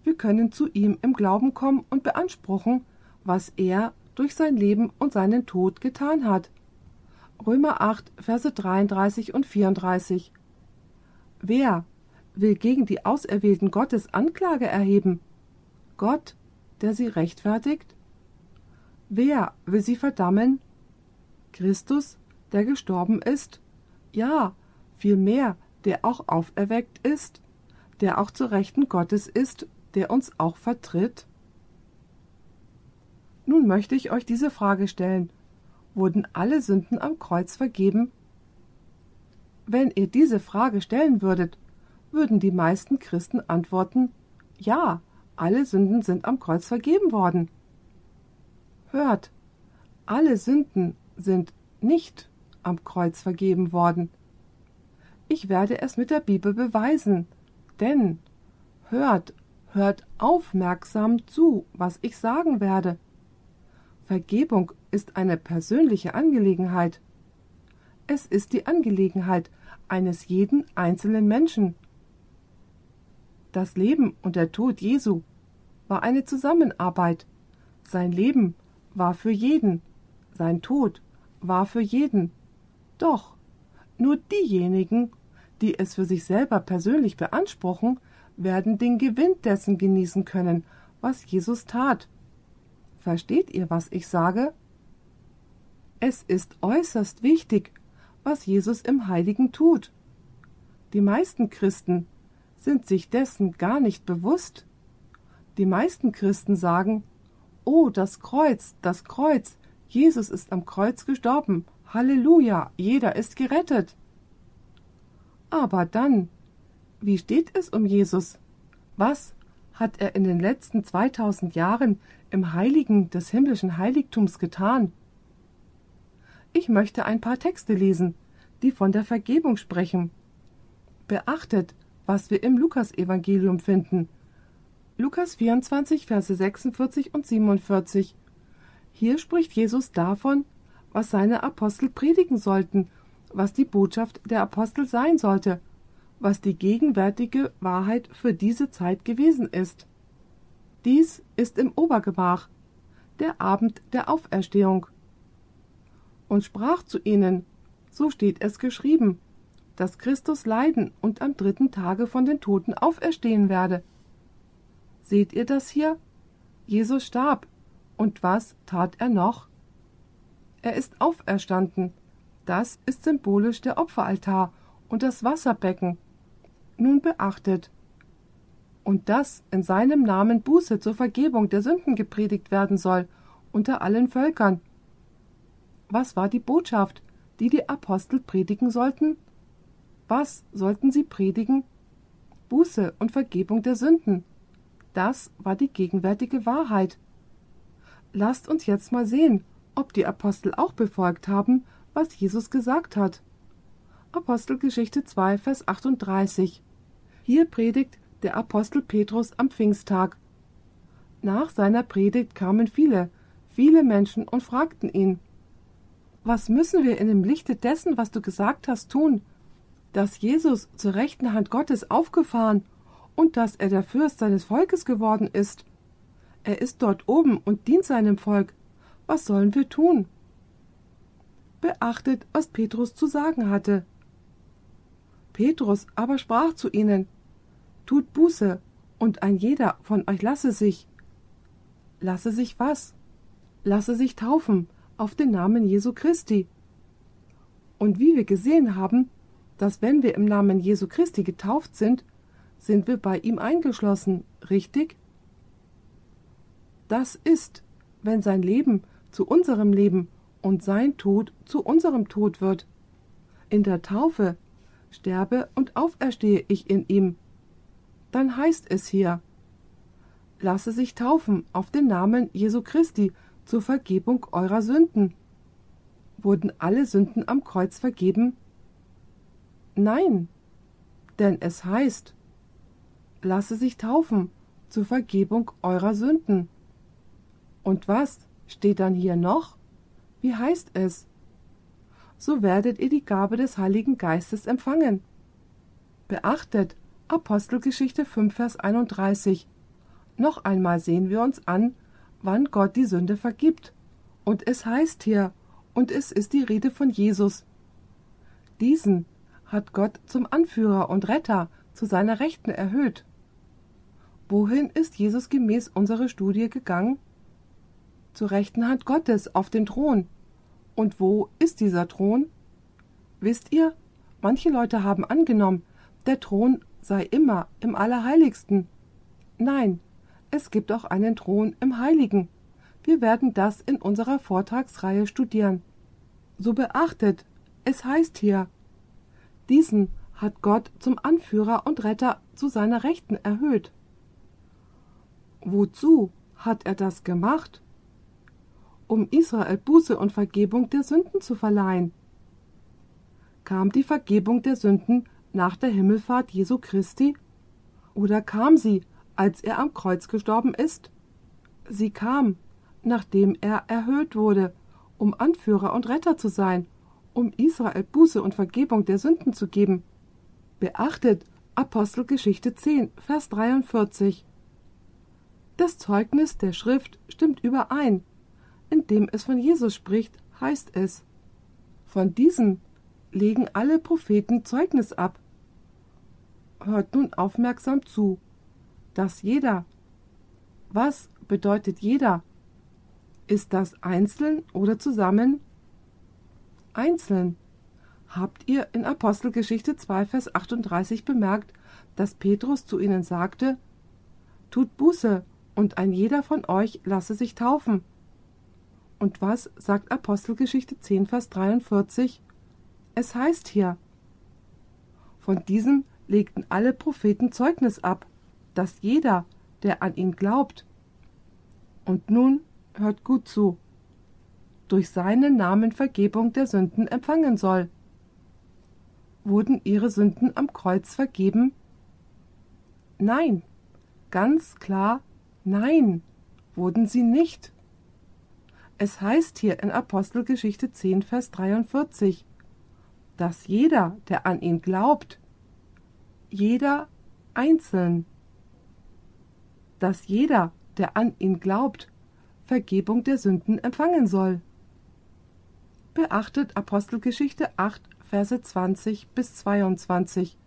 Wir können zu ihm im Glauben kommen und beanspruchen, was er durch sein Leben und seinen Tod getan hat. Römer 8, Verse 33 und 34. Wer will gegen die Auserwählten Gottes Anklage erheben? Gott, der sie rechtfertigt? Wer will sie verdammen? Christus, der gestorben ist? Ja, vielmehr, der auch auferweckt ist, der auch zur Rechten Gottes ist, der uns auch vertritt? Nun möchte ich euch diese Frage stellen wurden alle Sünden am Kreuz vergeben? Wenn ihr diese Frage stellen würdet, würden die meisten Christen antworten Ja, alle Sünden sind am Kreuz vergeben worden. Hört, alle Sünden sind nicht am Kreuz vergeben worden. Ich werde es mit der Bibel beweisen, denn hört, hört aufmerksam zu, was ich sagen werde. Vergebung ist eine persönliche Angelegenheit. Es ist die Angelegenheit eines jeden einzelnen Menschen. Das Leben und der Tod Jesu war eine Zusammenarbeit. Sein Leben war für jeden, sein Tod war für jeden. Doch nur diejenigen, die es für sich selber persönlich beanspruchen, werden den Gewinn dessen genießen können, was Jesus tat. Versteht ihr, was ich sage? Es ist äußerst wichtig, was Jesus im Heiligen tut. Die meisten Christen sind sich dessen gar nicht bewusst. Die meisten Christen sagen, Oh, das Kreuz, das Kreuz, Jesus ist am Kreuz gestorben, Halleluja, jeder ist gerettet. Aber dann, wie steht es um Jesus? Was hat er in den letzten 2000 Jahren im Heiligen des himmlischen Heiligtums getan? Ich möchte ein paar Texte lesen, die von der Vergebung sprechen. Beachtet, was wir im Lukasevangelium finden. Lukas 24, Verse 46 und 47. Hier spricht Jesus davon, was seine Apostel predigen sollten, was die Botschaft der Apostel sein sollte was die gegenwärtige Wahrheit für diese Zeit gewesen ist. Dies ist im Obergemach, der Abend der Auferstehung. Und sprach zu ihnen, so steht es geschrieben, dass Christus leiden und am dritten Tage von den Toten auferstehen werde. Seht ihr das hier? Jesus starb. Und was tat er noch? Er ist auferstanden. Das ist symbolisch der Opferaltar und das Wasserbecken, nun beachtet. Und dass in seinem Namen Buße zur Vergebung der Sünden gepredigt werden soll unter allen Völkern. Was war die Botschaft, die die Apostel predigen sollten? Was sollten sie predigen? Buße und Vergebung der Sünden. Das war die gegenwärtige Wahrheit. Lasst uns jetzt mal sehen, ob die Apostel auch befolgt haben, was Jesus gesagt hat. Apostelgeschichte 2, Vers 38. Hier predigt der Apostel Petrus am Pfingsttag. Nach seiner Predigt kamen viele, viele Menschen und fragten ihn, was müssen wir in dem Lichte dessen, was du gesagt hast, tun? Dass Jesus zur rechten Hand Gottes aufgefahren und dass er der Fürst seines Volkes geworden ist. Er ist dort oben und dient seinem Volk. Was sollen wir tun? Beachtet, was Petrus zu sagen hatte. Petrus aber sprach zu ihnen, Tut Buße, und ein jeder von euch lasse sich. Lasse sich was? Lasse sich taufen auf den Namen Jesu Christi. Und wie wir gesehen haben, dass wenn wir im Namen Jesu Christi getauft sind, sind wir bei ihm eingeschlossen, richtig? Das ist, wenn sein Leben zu unserem Leben und sein Tod zu unserem Tod wird. In der Taufe sterbe und auferstehe ich in ihm. Dann heißt es hier, lasse sich taufen auf den Namen Jesu Christi zur Vergebung eurer Sünden. Wurden alle Sünden am Kreuz vergeben? Nein, denn es heißt, lasse sich taufen zur Vergebung eurer Sünden. Und was steht dann hier noch? Wie heißt es? So werdet ihr die Gabe des Heiligen Geistes empfangen. Beachtet Apostelgeschichte 5, Vers 31. Noch einmal sehen wir uns an, wann Gott die Sünde vergibt. Und es heißt hier, und es ist die Rede von Jesus. Diesen hat Gott zum Anführer und Retter zu seiner Rechten erhöht. Wohin ist Jesus gemäß unserer Studie gegangen? Zur rechten Hand Gottes auf dem Thron. Und wo ist dieser Thron? Wisst ihr, manche Leute haben angenommen, der Thron sei immer im Allerheiligsten. Nein, es gibt auch einen Thron im Heiligen. Wir werden das in unserer Vortragsreihe studieren. So beachtet, es heißt hier, diesen hat Gott zum Anführer und Retter zu seiner Rechten erhöht. Wozu hat er das gemacht? Um Israel Buße und Vergebung der Sünden zu verleihen. Kam die Vergebung der Sünden nach der Himmelfahrt Jesu Christi? Oder kam sie, als er am Kreuz gestorben ist? Sie kam, nachdem er erhöht wurde, um Anführer und Retter zu sein um Israel Buße und Vergebung der Sünden zu geben. Beachtet Apostelgeschichte 10, Vers 43. Das Zeugnis der Schrift stimmt überein. Indem es von Jesus spricht, heißt es, von diesem legen alle Propheten Zeugnis ab. Hört nun aufmerksam zu, dass jeder. Was bedeutet jeder? Ist das einzeln oder zusammen? einzeln. Habt ihr in Apostelgeschichte 2, Vers 38 bemerkt, dass Petrus zu ihnen sagte, Tut Buße, und ein jeder von euch lasse sich taufen. Und was sagt Apostelgeschichte 10, Vers 43? Es heißt hier, von diesem legten alle Propheten Zeugnis ab, dass jeder, der an ihn glaubt. Und nun hört gut zu durch seinen Namen Vergebung der Sünden empfangen soll. Wurden ihre Sünden am Kreuz vergeben? Nein, ganz klar, nein, wurden sie nicht. Es heißt hier in Apostelgeschichte 10, Vers 43, dass jeder, der an ihn glaubt, jeder einzeln, dass jeder, der an ihn glaubt, Vergebung der Sünden empfangen soll. Beachtet Apostelgeschichte 8, Verse 20 bis 22.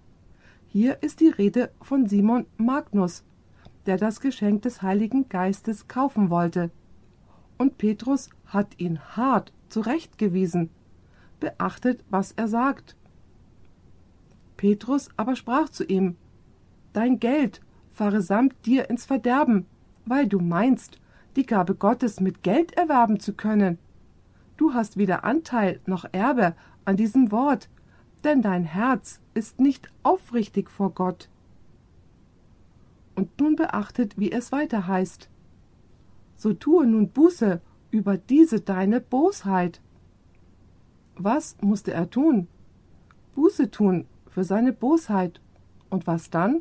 Hier ist die Rede von Simon Magnus, der das Geschenk des Heiligen Geistes kaufen wollte. Und Petrus hat ihn hart zurechtgewiesen. Beachtet, was er sagt. Petrus aber sprach zu ihm Dein Geld fahre samt dir ins Verderben, weil du meinst, die Gabe Gottes mit Geld erwerben zu können du hast weder Anteil noch Erbe an diesem Wort, denn dein Herz ist nicht aufrichtig vor Gott. Und nun beachtet, wie es weiter heißt. So tue nun Buße über diese deine Bosheit. Was musste er tun? Buße tun für seine Bosheit. Und was dann?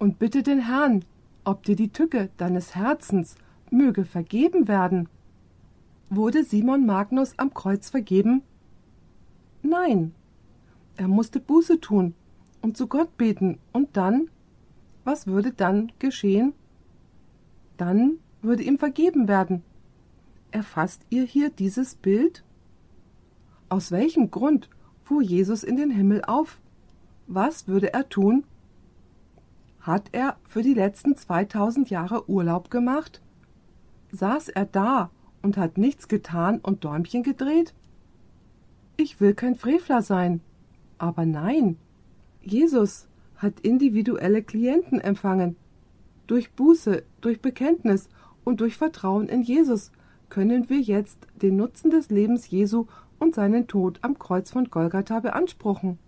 Und bitte den Herrn, ob dir die Tücke deines Herzens möge vergeben werden Wurde Simon Magnus am Kreuz vergeben? Nein. Er musste Buße tun und zu Gott beten. Und dann? Was würde dann geschehen? Dann würde ihm vergeben werden. Erfasst ihr hier dieses Bild? Aus welchem Grund fuhr Jesus in den Himmel auf. Was würde er tun? Hat er für die letzten 2000 Jahre Urlaub gemacht? Saß er da und hat nichts getan und Däumchen gedreht? Ich will kein Frevler sein. Aber nein, Jesus hat individuelle Klienten empfangen. Durch Buße, durch Bekenntnis und durch Vertrauen in Jesus können wir jetzt den Nutzen des Lebens Jesu und seinen Tod am Kreuz von Golgatha beanspruchen.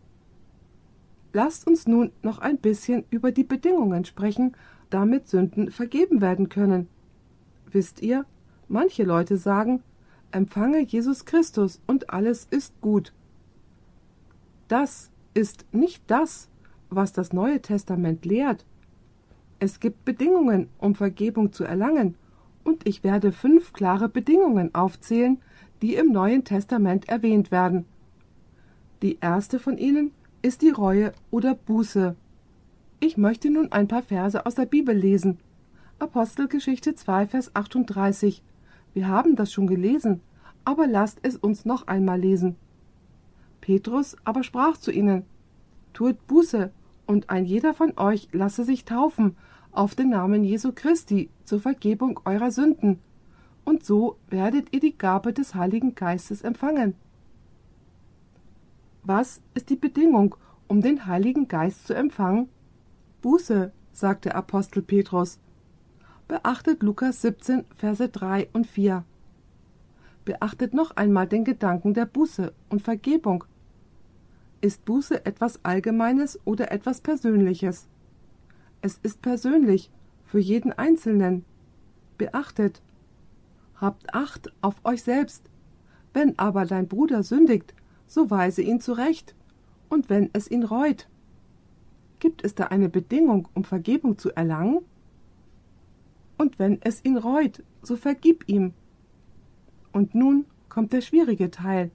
Lasst uns nun noch ein bisschen über die Bedingungen sprechen, damit Sünden vergeben werden können. Wisst ihr, manche Leute sagen, empfange Jesus Christus und alles ist gut. Das ist nicht das, was das Neue Testament lehrt. Es gibt Bedingungen, um Vergebung zu erlangen, und ich werde fünf klare Bedingungen aufzählen, die im Neuen Testament erwähnt werden. Die erste von ihnen ist die Reue oder Buße. Ich möchte nun ein paar Verse aus der Bibel lesen. Apostelgeschichte 2, Vers 38. Wir haben das schon gelesen, aber lasst es uns noch einmal lesen. Petrus aber sprach zu ihnen, Tut Buße, und ein jeder von euch lasse sich taufen auf den Namen Jesu Christi zur Vergebung eurer Sünden, und so werdet ihr die Gabe des Heiligen Geistes empfangen. Was ist die Bedingung, um den Heiligen Geist zu empfangen? Buße, sagte Apostel Petrus. Beachtet Lukas 17, Verse 3 und 4. Beachtet noch einmal den Gedanken der Buße und Vergebung. Ist Buße etwas Allgemeines oder etwas Persönliches? Es ist persönlich, für jeden Einzelnen. Beachtet. Habt Acht auf euch selbst. Wenn aber dein Bruder sündigt, so weise ihn zurecht. Und wenn es ihn reut. Gibt es da eine Bedingung, um Vergebung zu erlangen? Und wenn es ihn reut, so vergib ihm. Und nun kommt der schwierige Teil.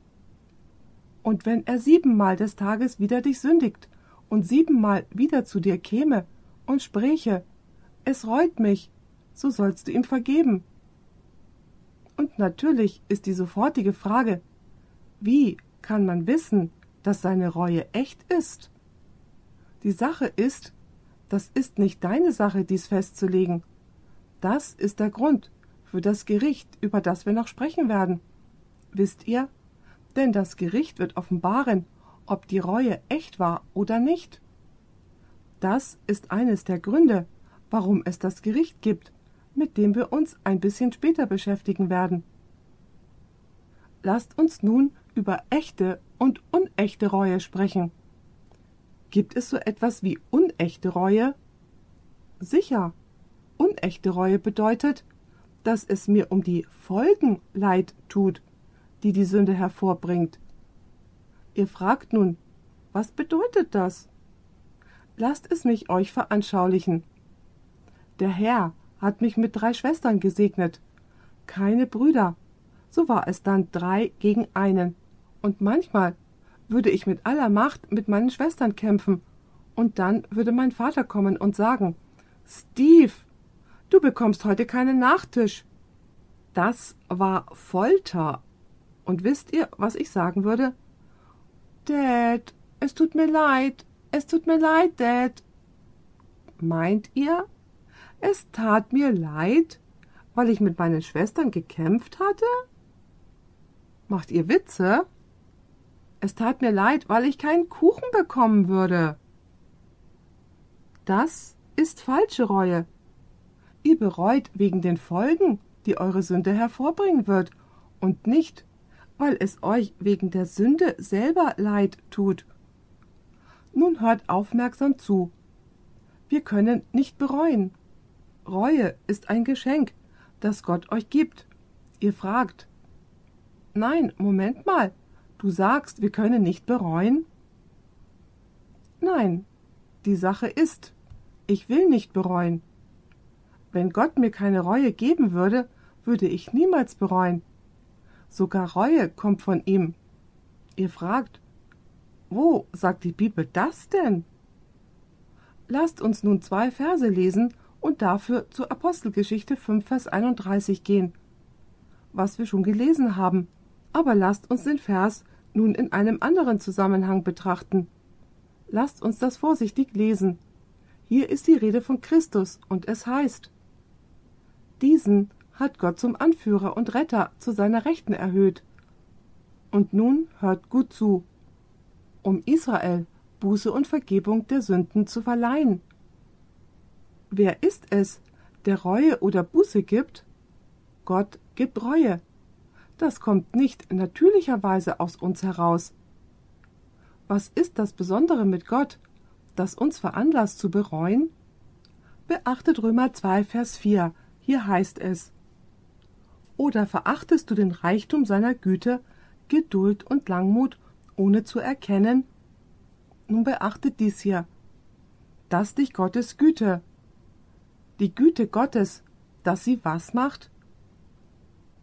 Und wenn er siebenmal des Tages wieder dich sündigt und siebenmal wieder zu dir käme und spräche, es reut mich, so sollst du ihm vergeben. Und natürlich ist die sofortige Frage, wie kann man wissen, dass seine Reue echt ist? Die Sache ist, das ist nicht deine Sache, dies festzulegen. Das ist der Grund für das Gericht, über das wir noch sprechen werden. Wisst ihr? Denn das Gericht wird offenbaren, ob die Reue echt war oder nicht. Das ist eines der Gründe, warum es das Gericht gibt, mit dem wir uns ein bisschen später beschäftigen werden. Lasst uns nun über echte und unechte Reue sprechen. Gibt es so etwas wie unechte Reue? Sicher. Unechte Reue bedeutet, dass es mir um die Folgen leid tut, die die Sünde hervorbringt. Ihr fragt nun, was bedeutet das? Lasst es mich euch veranschaulichen. Der Herr hat mich mit drei Schwestern gesegnet, keine Brüder. So war es dann drei gegen einen. Und manchmal würde ich mit aller Macht mit meinen Schwestern kämpfen, und dann würde mein Vater kommen und sagen Steve, du bekommst heute keinen Nachtisch. Das war Folter. Und wisst ihr, was ich sagen würde? Dad, es tut mir leid, es tut mir leid, Dad. Meint ihr? Es tat mir leid, weil ich mit meinen Schwestern gekämpft hatte? Macht ihr Witze? Es tat mir leid, weil ich keinen Kuchen bekommen würde. Das ist falsche Reue. Ihr bereut wegen den Folgen, die eure Sünde hervorbringen wird, und nicht, weil es euch wegen der Sünde selber leid tut. Nun hört aufmerksam zu. Wir können nicht bereuen. Reue ist ein Geschenk, das Gott euch gibt. Ihr fragt. Nein, Moment mal. Du sagst, wir können nicht bereuen? Nein, die Sache ist, ich will nicht bereuen. Wenn Gott mir keine Reue geben würde, würde ich niemals bereuen. Sogar Reue kommt von ihm. Ihr fragt, wo sagt die Bibel das denn? Lasst uns nun zwei Verse lesen und dafür zur Apostelgeschichte 5, Vers 31 gehen. Was wir schon gelesen haben, aber lasst uns den Vers nun in einem anderen Zusammenhang betrachten. Lasst uns das vorsichtig lesen. Hier ist die Rede von Christus und es heißt, diesen hat Gott zum Anführer und Retter zu seiner Rechten erhöht. Und nun hört gut zu, um Israel Buße und Vergebung der Sünden zu verleihen. Wer ist es, der Reue oder Buße gibt? Gott gibt Reue. Das kommt nicht natürlicherweise aus uns heraus. Was ist das Besondere mit Gott, das uns veranlasst zu bereuen? Beachtet Römer 2, Vers 4. Hier heißt es: Oder verachtest du den Reichtum seiner Güte, Geduld und Langmut, ohne zu erkennen? Nun beachtet dies hier. Dass dich Gottes Güte, die Güte Gottes, dass sie was macht?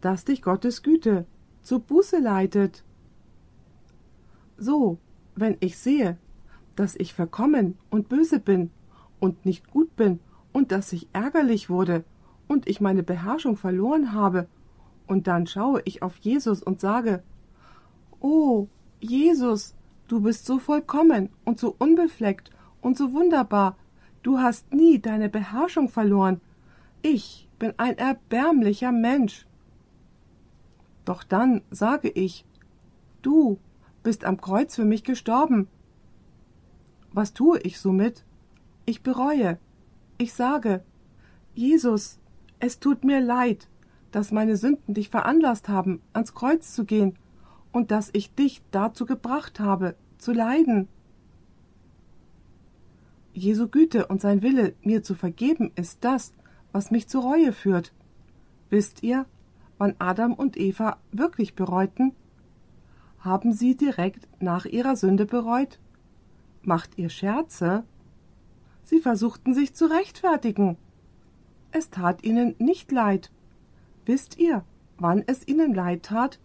Dass dich Gottes Güte zur Buße leitet. So, wenn ich sehe, dass ich verkommen und böse bin und nicht gut bin und dass ich ärgerlich wurde und ich meine Beherrschung verloren habe, und dann schaue ich auf Jesus und sage, Oh, Jesus, du bist so vollkommen und so unbefleckt und so wunderbar, du hast nie deine Beherrschung verloren. Ich bin ein erbärmlicher Mensch. Doch dann sage ich, du bist am Kreuz für mich gestorben. Was tue ich somit? Ich bereue. Ich sage, Jesus, es tut mir leid, dass meine Sünden dich veranlasst haben, ans Kreuz zu gehen und dass ich dich dazu gebracht habe, zu leiden. Jesu Güte und sein Wille, mir zu vergeben, ist das, was mich zur Reue führt. Wisst ihr, wann Adam und Eva wirklich bereuten? Haben sie direkt nach ihrer Sünde bereut? Macht ihr Scherze? Sie versuchten sich zu rechtfertigen. Es tat ihnen nicht leid. Wisst ihr, wann es ihnen leid tat?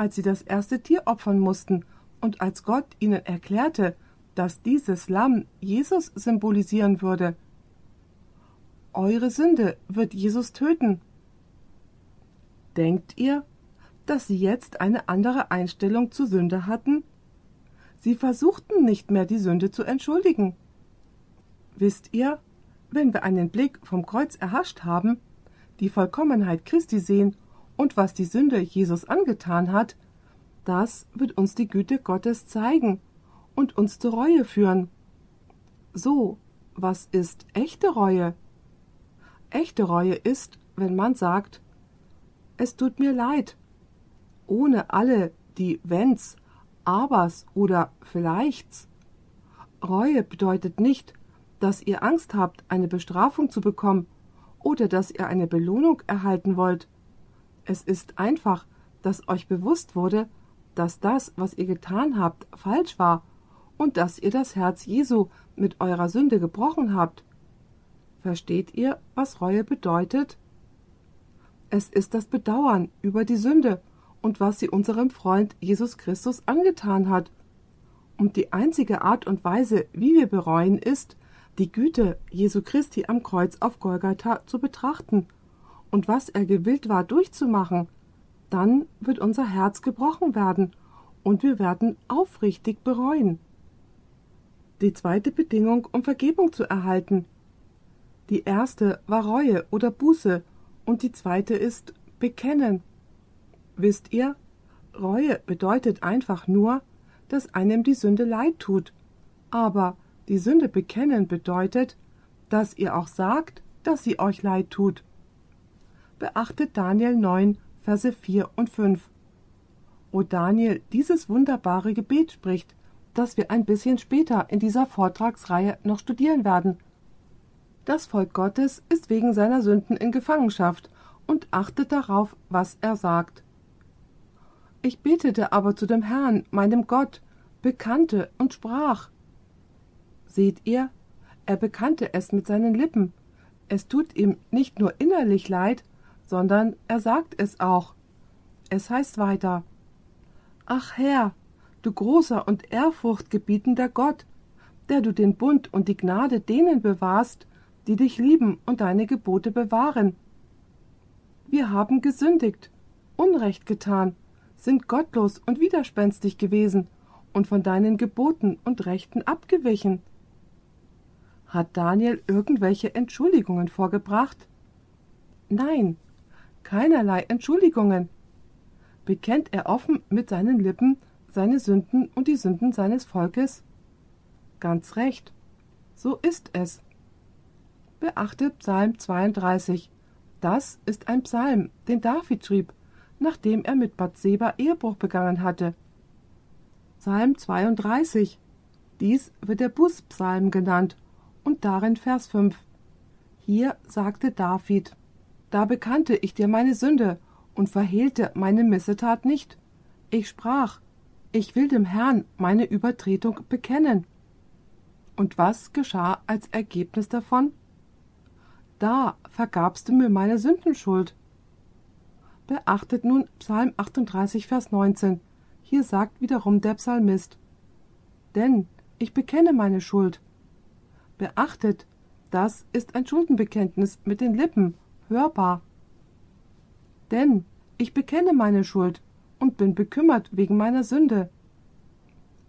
als sie das erste Tier opfern mussten und als Gott ihnen erklärte, dass dieses Lamm Jesus symbolisieren würde. Eure Sünde wird Jesus töten. Denkt ihr, dass sie jetzt eine andere Einstellung zur Sünde hatten? Sie versuchten nicht mehr die Sünde zu entschuldigen. Wisst ihr, wenn wir einen Blick vom Kreuz erhascht haben, die Vollkommenheit Christi sehen und was die Sünde Jesus angetan hat, das wird uns die Güte Gottes zeigen und uns zur Reue führen. So, was ist echte Reue? Echte Reue ist, wenn man sagt, es tut mir leid, ohne alle die Wenns, Abers oder Vielleichts. Reue bedeutet nicht, dass ihr Angst habt, eine Bestrafung zu bekommen oder dass ihr eine Belohnung erhalten wollt. Es ist einfach, dass euch bewusst wurde, dass das, was ihr getan habt, falsch war und dass ihr das Herz Jesu mit eurer Sünde gebrochen habt. Versteht ihr, was Reue bedeutet? Es ist das Bedauern über die Sünde und was sie unserem Freund Jesus Christus angetan hat. Und die einzige Art und Weise, wie wir bereuen, ist, die Güte Jesu Christi am Kreuz auf Golgatha zu betrachten und was er gewillt war durchzumachen, dann wird unser Herz gebrochen werden und wir werden aufrichtig bereuen. Die zweite Bedingung, um Vergebung zu erhalten. Die erste war Reue oder Buße und die zweite ist Bekennen. Wisst ihr, Reue bedeutet einfach nur, dass einem die Sünde leid tut. Aber die Sünde bekennen bedeutet, dass ihr auch sagt, dass sie euch leid tut beachtet Daniel 9, Verse 4 und 5. Wo Daniel dieses wunderbare Gebet spricht, das wir ein bisschen später in dieser Vortragsreihe noch studieren werden. Das Volk Gottes ist wegen seiner Sünden in Gefangenschaft und achtet darauf, was er sagt. Ich betete aber zu dem Herrn, meinem Gott, bekannte und sprach. Seht ihr, er bekannte es mit seinen Lippen. Es tut ihm nicht nur innerlich leid, sondern er sagt es auch. Es heißt weiter Ach Herr, du großer und ehrfurchtgebietender Gott, der du den Bund und die Gnade denen bewahrst, die dich lieben und deine Gebote bewahren. Wir haben gesündigt, Unrecht getan, sind gottlos und widerspenstig gewesen und von deinen Geboten und Rechten abgewichen. Hat Daniel irgendwelche Entschuldigungen vorgebracht? Nein, keinerlei Entschuldigungen. Bekennt er offen mit seinen Lippen seine Sünden und die Sünden seines Volkes? Ganz recht. So ist es. Beachtet Psalm 32. Das ist ein Psalm, den David schrieb, nachdem er mit Bathseba Ehebruch begangen hatte. Psalm 32. Dies wird der Bußpsalm genannt und darin Vers 5. Hier sagte David, Da bekannte ich dir meine Sünde und verhehlte meine Missetat nicht. Ich sprach, ich will dem Herrn meine Übertretung bekennen. Und was geschah als Ergebnis davon? Da vergabst du mir meine Sündenschuld. Beachtet nun Psalm 38, Vers 19. Hier sagt wiederum der Psalmist, Denn ich bekenne meine Schuld. Beachtet, das ist ein Schuldenbekenntnis mit den Lippen, hörbar. Denn ich bekenne meine Schuld und bin bekümmert wegen meiner Sünde.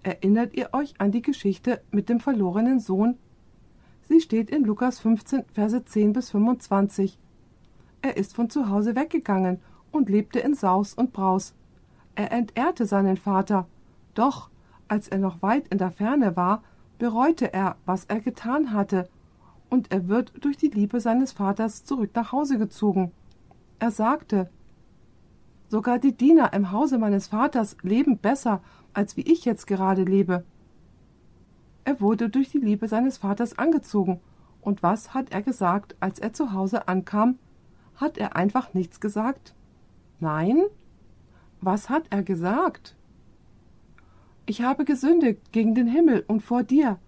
Erinnert ihr euch an die Geschichte mit dem verlorenen Sohn? Sie steht in Lukas 15, Verse 10 bis 25. Er ist von zu Hause weggegangen und lebte in Saus und Braus. Er entehrte seinen Vater, doch als er noch weit in der Ferne war, bereute er, was er getan hatte, und er wird durch die Liebe seines Vaters zurück nach Hause gezogen. Er sagte Sogar die Diener im Hause meines Vaters leben besser, als wie ich jetzt gerade lebe. Er wurde durch die Liebe seines Vaters angezogen, und was hat er gesagt, als er zu Hause ankam? Hat er einfach nichts gesagt? Nein? Was hat er gesagt? Ich habe gesündigt gegen den Himmel und vor dir.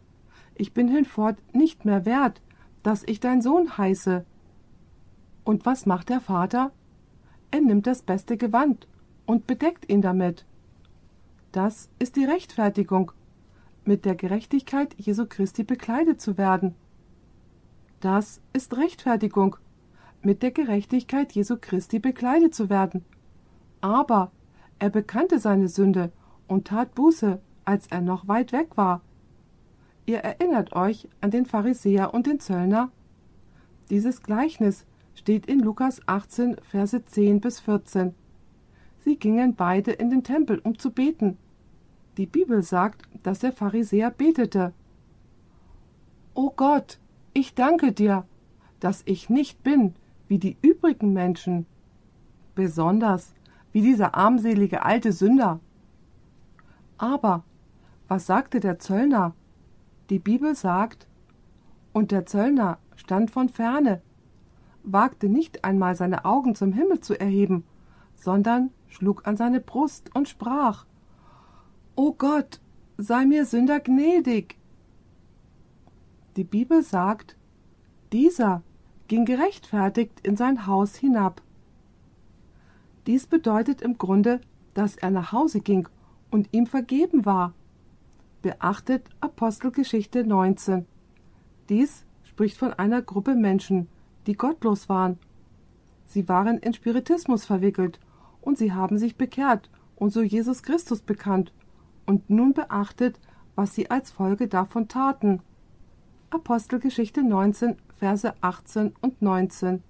Ich bin hinfort nicht mehr wert, dass ich dein Sohn heiße. Und was macht der Vater? Er nimmt das beste Gewand und bedeckt ihn damit. Das ist die Rechtfertigung, mit der Gerechtigkeit Jesu Christi bekleidet zu werden. Das ist Rechtfertigung, mit der Gerechtigkeit Jesu Christi bekleidet zu werden. Aber er bekannte seine Sünde und tat Buße, als er noch weit weg war. Ihr erinnert euch an den Pharisäer und den Zöllner? Dieses Gleichnis steht in Lukas 18, Verse 10 bis 14. Sie gingen beide in den Tempel, um zu beten. Die Bibel sagt, dass der Pharisäer betete. O Gott, ich danke dir, dass ich nicht bin wie die übrigen Menschen, besonders wie dieser armselige alte Sünder. Aber was sagte der Zöllner? Die Bibel sagt, und der Zöllner stand von ferne, wagte nicht einmal seine Augen zum Himmel zu erheben, sondern schlug an seine Brust und sprach O Gott, sei mir Sünder gnädig. Die Bibel sagt, dieser ging gerechtfertigt in sein Haus hinab. Dies bedeutet im Grunde, dass er nach Hause ging und ihm vergeben war. Beachtet Apostelgeschichte 19. Dies spricht von einer Gruppe Menschen, die gottlos waren. Sie waren in Spiritismus verwickelt und sie haben sich bekehrt und so Jesus Christus bekannt und nun beachtet, was sie als Folge davon taten. Apostelgeschichte 19, Verse 18 und 19.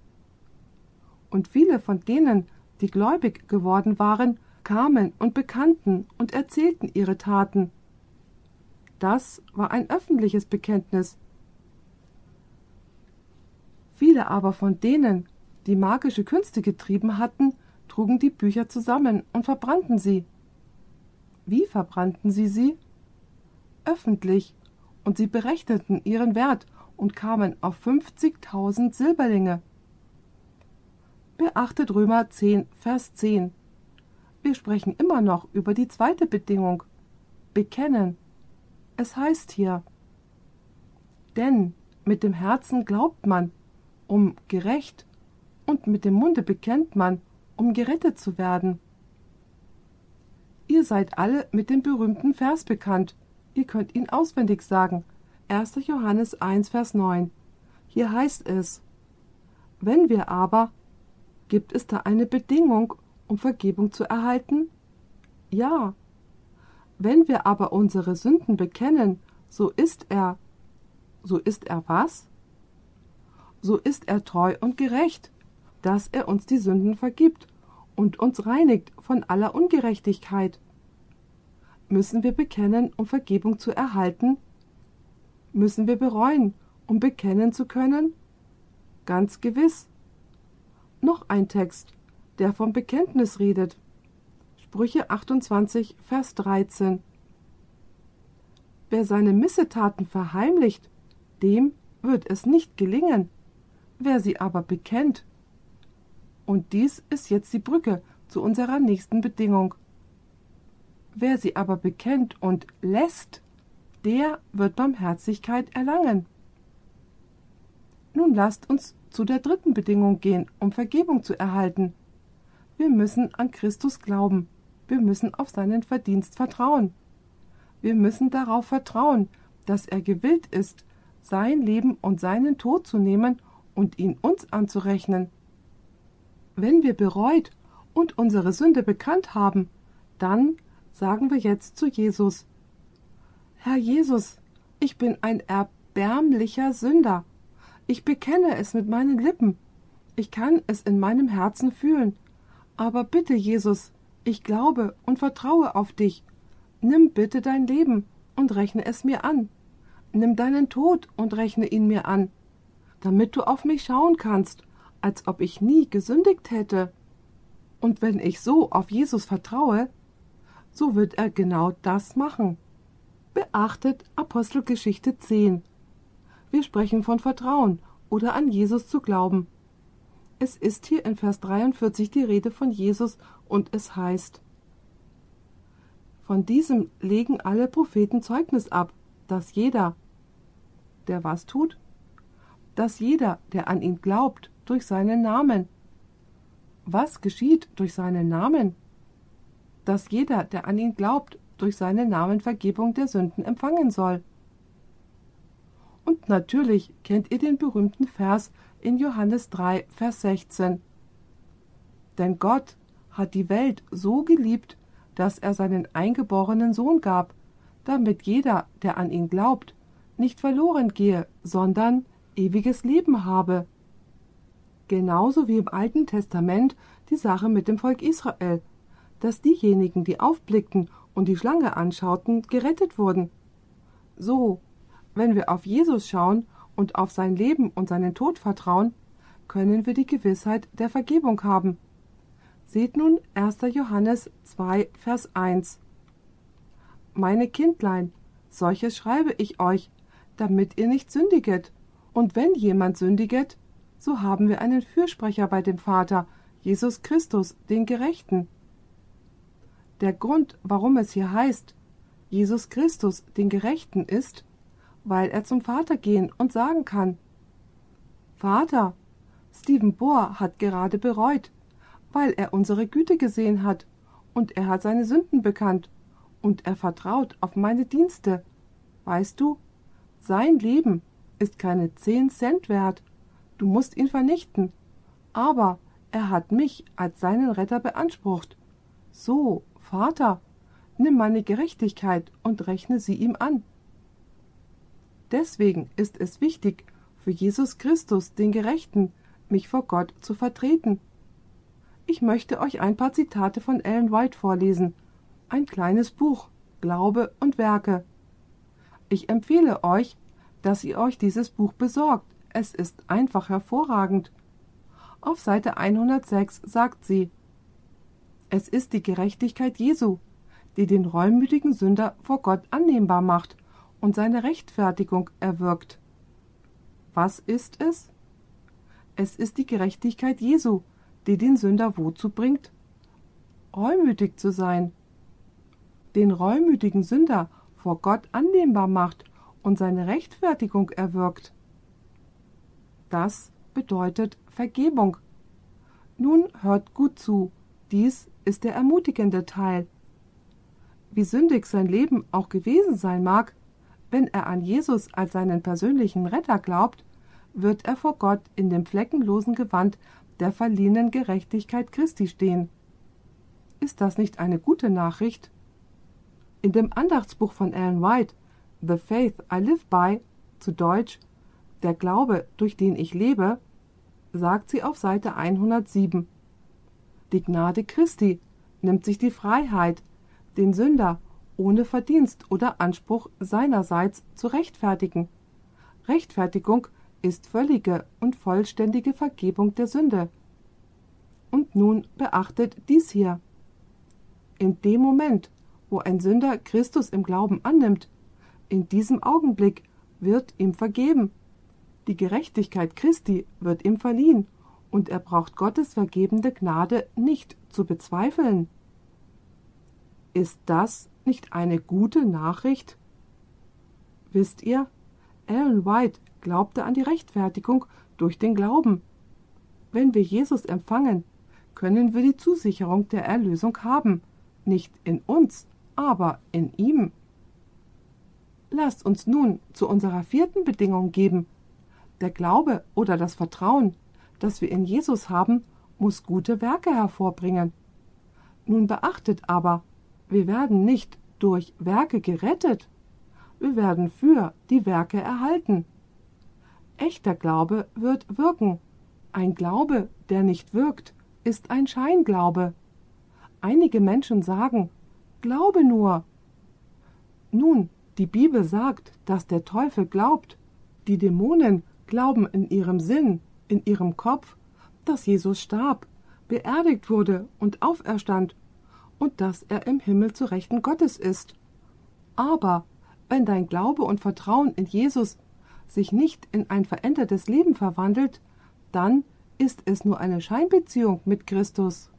Und viele von denen, die gläubig geworden waren, kamen und bekannten und erzählten ihre Taten. Das war ein öffentliches Bekenntnis. Viele aber von denen, die magische Künste getrieben hatten, trugen die Bücher zusammen und verbrannten sie. Wie verbrannten sie sie? Öffentlich, und sie berechneten ihren Wert und kamen auf fünfzigtausend Silberlinge. Beachtet Römer 10, Vers 10. Wir sprechen immer noch über die zweite Bedingung. Bekennen. Es heißt hier, denn mit dem Herzen glaubt man, um gerecht, und mit dem Munde bekennt man, um gerettet zu werden. Ihr seid alle mit dem berühmten Vers bekannt. Ihr könnt ihn auswendig sagen. 1. Johannes 1, Vers 9. Hier heißt es, wenn wir aber, gibt es da eine Bedingung, um Vergebung zu erhalten? Ja. Wenn wir aber unsere Sünden bekennen, so ist er. So ist er was? So ist er treu und gerecht, dass er uns die Sünden vergibt und uns reinigt von aller Ungerechtigkeit. Müssen wir bekennen, um Vergebung zu erhalten? Müssen wir bereuen, um bekennen zu können? Ganz gewiss. Noch ein Text, der vom Bekenntnis redet. Sprüche 28, Vers 13. Wer seine Missetaten verheimlicht, dem wird es nicht gelingen. Wer sie aber bekennt, und dies ist jetzt die Brücke zu unserer nächsten Bedingung. Wer sie aber bekennt und lässt, der wird Barmherzigkeit erlangen. Nun lasst uns zu der dritten Bedingung gehen, um Vergebung zu erhalten. Wir müssen an Christus glauben. Wir müssen auf seinen Verdienst vertrauen. Wir müssen darauf vertrauen, dass er gewillt ist, sein Leben und seinen Tod zu nehmen und ihn uns anzurechnen. Wenn wir bereut und unsere Sünde bekannt haben, dann sagen wir jetzt zu Jesus Herr Jesus, ich bin ein erbärmlicher Sünder. Ich bekenne es mit meinen Lippen. Ich kann es in meinem Herzen fühlen. Aber bitte, Jesus, ich glaube und vertraue auf dich. Nimm bitte dein Leben und rechne es mir an. Nimm deinen Tod und rechne ihn mir an, damit du auf mich schauen kannst als ob ich nie gesündigt hätte. Und wenn ich so auf Jesus vertraue, so wird er genau das machen. Beachtet Apostelgeschichte 10. Wir sprechen von Vertrauen oder an Jesus zu glauben. Es ist hier in Vers 43 die Rede von Jesus und es heißt, von diesem legen alle Propheten Zeugnis ab, dass jeder, der was tut, dass jeder, der an ihn glaubt, durch seinen Namen. Was geschieht durch seinen Namen? Dass jeder, der an ihn glaubt, durch seinen Namen Vergebung der Sünden empfangen soll. Und natürlich kennt ihr den berühmten Vers in Johannes 3, Vers 16. Denn Gott hat die Welt so geliebt, dass er seinen eingeborenen Sohn gab, damit jeder, der an ihn glaubt, nicht verloren gehe, sondern ewiges Leben habe genauso wie im Alten Testament die Sache mit dem Volk Israel, dass diejenigen, die aufblickten und die Schlange anschauten, gerettet wurden. So, wenn wir auf Jesus schauen und auf sein Leben und seinen Tod vertrauen, können wir die Gewissheit der Vergebung haben. Seht nun 1. Johannes 2, Vers 1. Meine Kindlein, solches schreibe ich euch, damit ihr nicht sündiget. Und wenn jemand sündiget, so haben wir einen Fürsprecher bei dem Vater, Jesus Christus, den Gerechten. Der Grund, warum es hier heißt, Jesus Christus, den Gerechten, ist, weil er zum Vater gehen und sagen kann, Vater, Stephen Bohr hat gerade bereut, weil er unsere Güte gesehen hat, und er hat seine Sünden bekannt, und er vertraut auf meine Dienste. Weißt du, sein Leben ist keine zehn Cent wert, du musst ihn vernichten. Aber er hat mich als seinen Retter beansprucht. So, Vater, nimm meine Gerechtigkeit und rechne sie ihm an. Deswegen ist es wichtig, für Jesus Christus, den Gerechten, mich vor Gott zu vertreten. Ich möchte euch ein paar Zitate von Ellen White vorlesen. Ein kleines Buch, Glaube und Werke. Ich empfehle euch, dass ihr euch dieses Buch besorgt. Es ist einfach hervorragend. Auf Seite 106 sagt sie, es ist die Gerechtigkeit Jesu, die den reumütigen Sünder vor Gott annehmbar macht und seine Rechtfertigung erwirkt. Was ist es? Es ist die Gerechtigkeit Jesu, die den Sünder wozu bringt? Reumütig zu sein. Den reumütigen Sünder vor Gott annehmbar macht und seine Rechtfertigung erwirkt. Das bedeutet Vergebung. Nun hört gut zu, dies ist der ermutigende Teil. Wie sündig sein Leben auch gewesen sein mag, wenn er an Jesus als seinen persönlichen Retter glaubt, wird er vor Gott in dem fleckenlosen Gewand der verliehenen Gerechtigkeit Christi stehen. Ist das nicht eine gute Nachricht? In dem Andachtsbuch von Ellen White, The Faith I Live By, zu Deutsch Der Glaube, durch den ich lebe, sagt sie auf Seite 107. Die Gnade Christi nimmt sich die Freiheit, den Sünder ohne Verdienst oder Anspruch seinerseits zu rechtfertigen. Rechtfertigung ist völlige und vollständige Vergebung der Sünde. Und nun beachtet dies hier. In dem Moment, wo ein Sünder Christus im Glauben annimmt, in diesem Augenblick wird ihm vergeben. Die Gerechtigkeit Christi wird ihm verliehen, und er braucht Gottes vergebende Gnade nicht zu bezweifeln. Ist das nicht eine gute Nachricht? Wisst ihr, Ellen White glaubte an die Rechtfertigung durch den Glauben. Wenn wir Jesus empfangen, können wir die Zusicherung der Erlösung haben, nicht in uns, aber in ihm. Lasst uns nun zu unserer vierten Bedingung geben. Der Glaube oder das Vertrauen, das wir in Jesus haben, muss gute Werke hervorbringen. Nun beachtet aber, wir werden nicht durch Werke gerettet, wir werden für die Werke erhalten. Echter Glaube wird wirken. Ein Glaube, der nicht wirkt, ist ein Scheinglaube. Einige Menschen sagen, Glaube nur. Nun, die Bibel sagt, dass der Teufel glaubt. Die Dämonen glauben in ihrem Sinn, in ihrem Kopf, dass Jesus starb, beerdigt wurde und auferstand und dass er im Himmel zu Rechten Gottes ist. Aber wenn dein Glaube und Vertrauen in Jesus sich nicht in ein verändertes Leben verwandelt, dann ist es nur eine Scheinbeziehung mit Christus.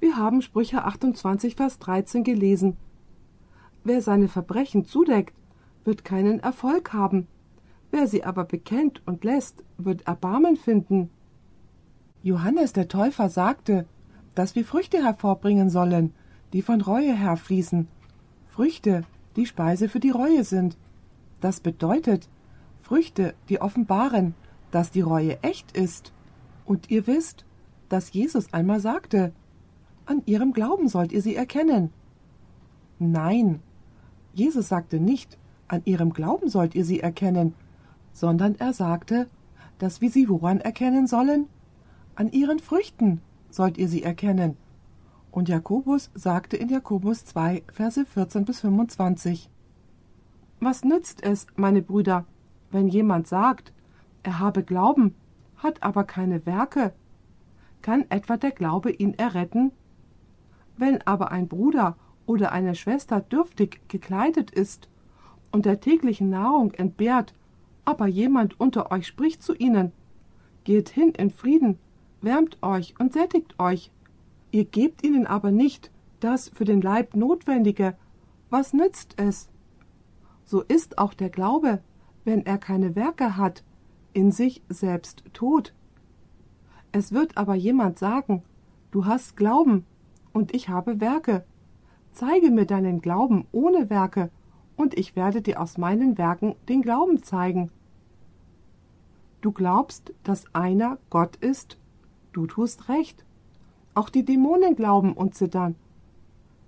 Wir haben Sprüche 28, Vers 13 gelesen. Wer seine Verbrechen zudeckt, wird keinen Erfolg haben. Wer sie aber bekennt und lässt, wird Erbarmen finden. Johannes der Täufer sagte, dass wir Früchte hervorbringen sollen, die von Reue herfließen. Früchte, die Speise für die Reue sind. Das bedeutet Früchte, die offenbaren, dass die Reue echt ist. Und ihr wisst, dass Jesus einmal sagte, an ihrem Glauben sollt ihr sie erkennen. Nein, Jesus sagte nicht, an ihrem Glauben sollt ihr sie erkennen, sondern er sagte, dass wir sie woran erkennen sollen? An ihren Früchten sollt ihr sie erkennen. Und Jakobus sagte in Jakobus 2, Verse 14 bis 25. Was nützt es, meine Brüder, wenn jemand sagt, er habe Glauben, hat aber keine Werke? Kann etwa der Glaube ihn erretten? Wenn aber ein Bruder oder eine Schwester dürftig gekleidet ist und der täglichen Nahrung entbehrt, aber jemand unter euch spricht zu ihnen, geht hin in Frieden, wärmt euch und sättigt euch, Ihr gebt ihnen aber nicht das für den Leib Notwendige. Was nützt es? So ist auch der Glaube, wenn er keine Werke hat, in sich selbst tot. Es wird aber jemand sagen, du hast Glauben und ich habe Werke. Zeige mir deinen Glauben ohne Werke, und ich werde dir aus meinen Werken den Glauben zeigen. Du glaubst, dass einer Gott ist? Du tust recht. Auch die Dämonen glauben und zittern.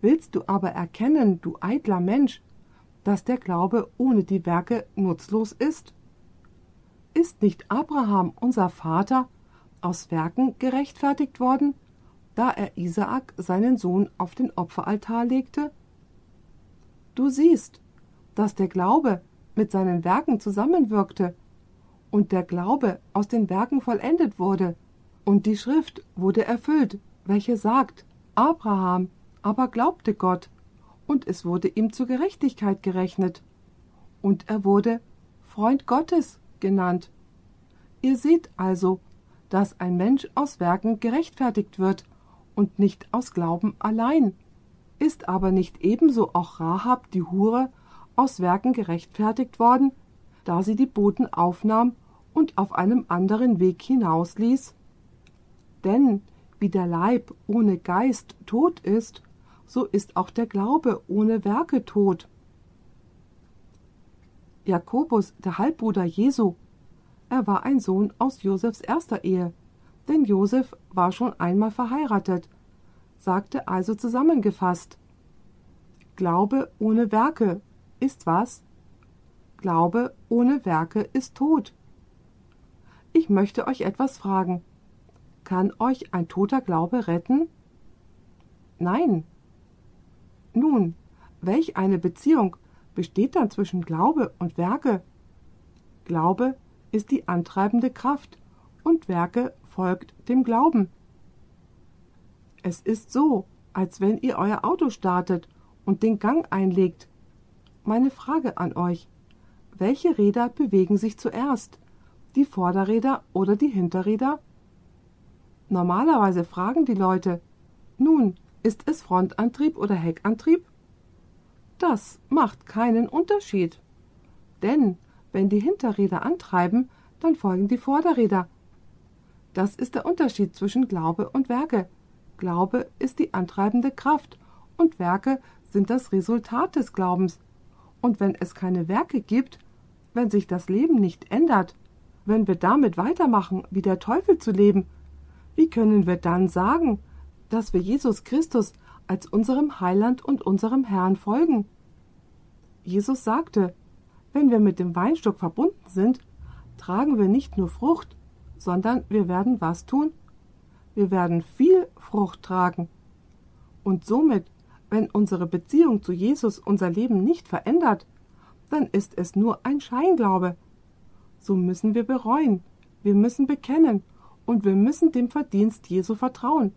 Willst du aber erkennen, du eitler Mensch, dass der Glaube ohne die Werke nutzlos ist? Ist nicht Abraham, unser Vater, aus Werken gerechtfertigt worden, da er Isaak, seinen Sohn, auf den Opferaltar legte? Du siehst, dass der Glaube mit seinen Werken zusammenwirkte und der Glaube aus den Werken vollendet wurde, und die Schrift wurde erfüllt, welche sagt, Abraham aber glaubte Gott, und es wurde ihm zur Gerechtigkeit gerechnet, und er wurde Freund Gottes genannt. Ihr seht also, dass ein Mensch aus Werken gerechtfertigt wird und nicht aus Glauben allein. Ist aber nicht ebenso auch Rahab die Hure aus Werken gerechtfertigt worden, da sie die Boten aufnahm und auf einem anderen Weg hinausließ? Denn wie der Leib ohne Geist tot ist, so ist auch der Glaube ohne Werke tot. Jakobus, der Halbbruder Jesu, er war ein Sohn aus Josefs erster Ehe, denn Josef war schon einmal verheiratet. sagte also zusammengefasst Glaube ohne Werke ist was? Glaube ohne Werke ist tot. Ich möchte euch etwas fragen. Kann euch ein toter Glaube retten? Nein. Nun, welch eine Beziehung besteht dann zwischen Glaube und Werke? Glaube ist die antreibende Kraft und Werke folgt dem Glauben. Es ist so, als wenn ihr euer Auto startet und den Gang einlegt. Meine Frage an euch. Welche Räder bewegen sich zuerst? Die Vorderräder oder die Hinterräder? Normalerweise fragen die Leute, nun, ist es Frontantrieb oder Heckantrieb? Das macht keinen Unterschied. Denn wenn die Hinterräder antreiben, dann folgen die Vorderräder. Das ist der Unterschied zwischen Glaube und Werke. Glaube ist die antreibende Kraft und Werke sind das Resultat des Glaubens. Und wenn es keine Werke gibt, wenn sich das Leben nicht ändert, wenn wir damit weitermachen, wie der Teufel zu leben, wie können wir dann sagen, dass wir Jesus Christus als unserem Heiland und unserem Herrn folgen? Jesus sagte, wenn wir mit dem Weinstock verbunden sind, tragen wir nicht nur Frucht, sondern wir werden was tun? Wir werden viel Frucht tragen. Und somit, wenn unsere Beziehung zu Jesus unser Leben nicht verändert, dann ist es nur ein Scheinglaube. So müssen wir bereuen, wir müssen bekennen und wir müssen dem Verdienst Jesu vertrauen.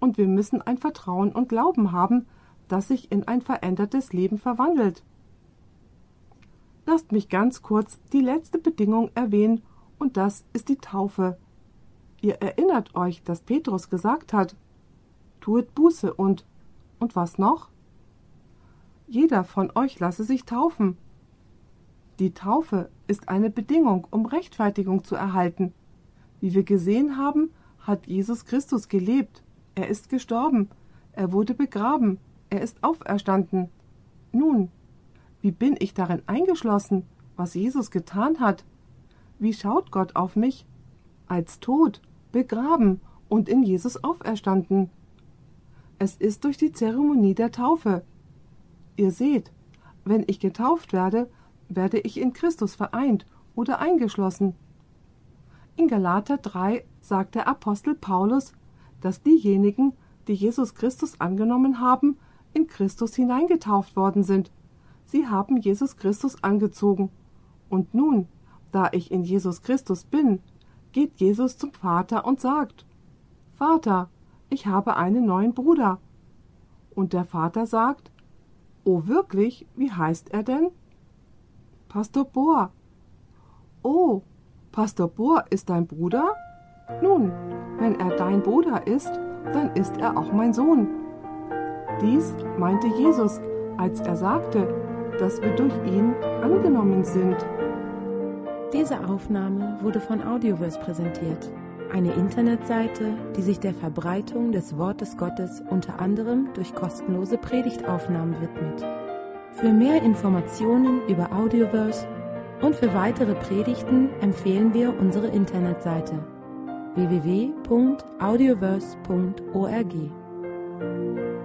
Und wir müssen ein Vertrauen und Glauben haben, das sich in ein verändertes Leben verwandelt. Lasst mich ganz kurz die letzte Bedingung erwähnen, und das ist die Taufe. Ihr erinnert euch, dass Petrus gesagt hat, tuet Buße und und was noch? Jeder von euch lasse sich taufen. Die Taufe ist eine Bedingung, um Rechtfertigung zu erhalten. Wie wir gesehen haben, hat Jesus Christus gelebt, er ist gestorben, er wurde begraben, er ist auferstanden. Nun, wie bin ich darin eingeschlossen, was Jesus getan hat? Wie schaut Gott auf mich? Als tot, begraben und in Jesus auferstanden. Es ist durch die Zeremonie der Taufe. Ihr seht, wenn ich getauft werde, werde ich in Christus vereint oder eingeschlossen. In Galater 3 sagt der Apostel Paulus, dass diejenigen, die Jesus Christus angenommen haben, in Christus hineingetauft worden sind. Sie haben Jesus Christus angezogen. Und nun, da ich in Jesus Christus bin, geht Jesus zum Vater und sagt, Vater, ich habe einen neuen Bruder. Und der Vater sagt, Oh wirklich, wie heißt er denn? Pastor Bohr. Oh, Pastor Bohr ist dein Bruder? Nun, wenn er dein Bruder ist, dann ist er auch mein Sohn. Dies meinte Jesus, als er sagte, dass wir durch ihn angenommen sind. Diese Aufnahme wurde von Audioverse präsentiert, eine Internetseite, die sich der Verbreitung des Wortes Gottes unter anderem durch kostenlose Predigtaufnahmen widmet. Für mehr Informationen über Audioverse und für weitere Predigten empfehlen wir unsere Internetseite www.audioverse.org.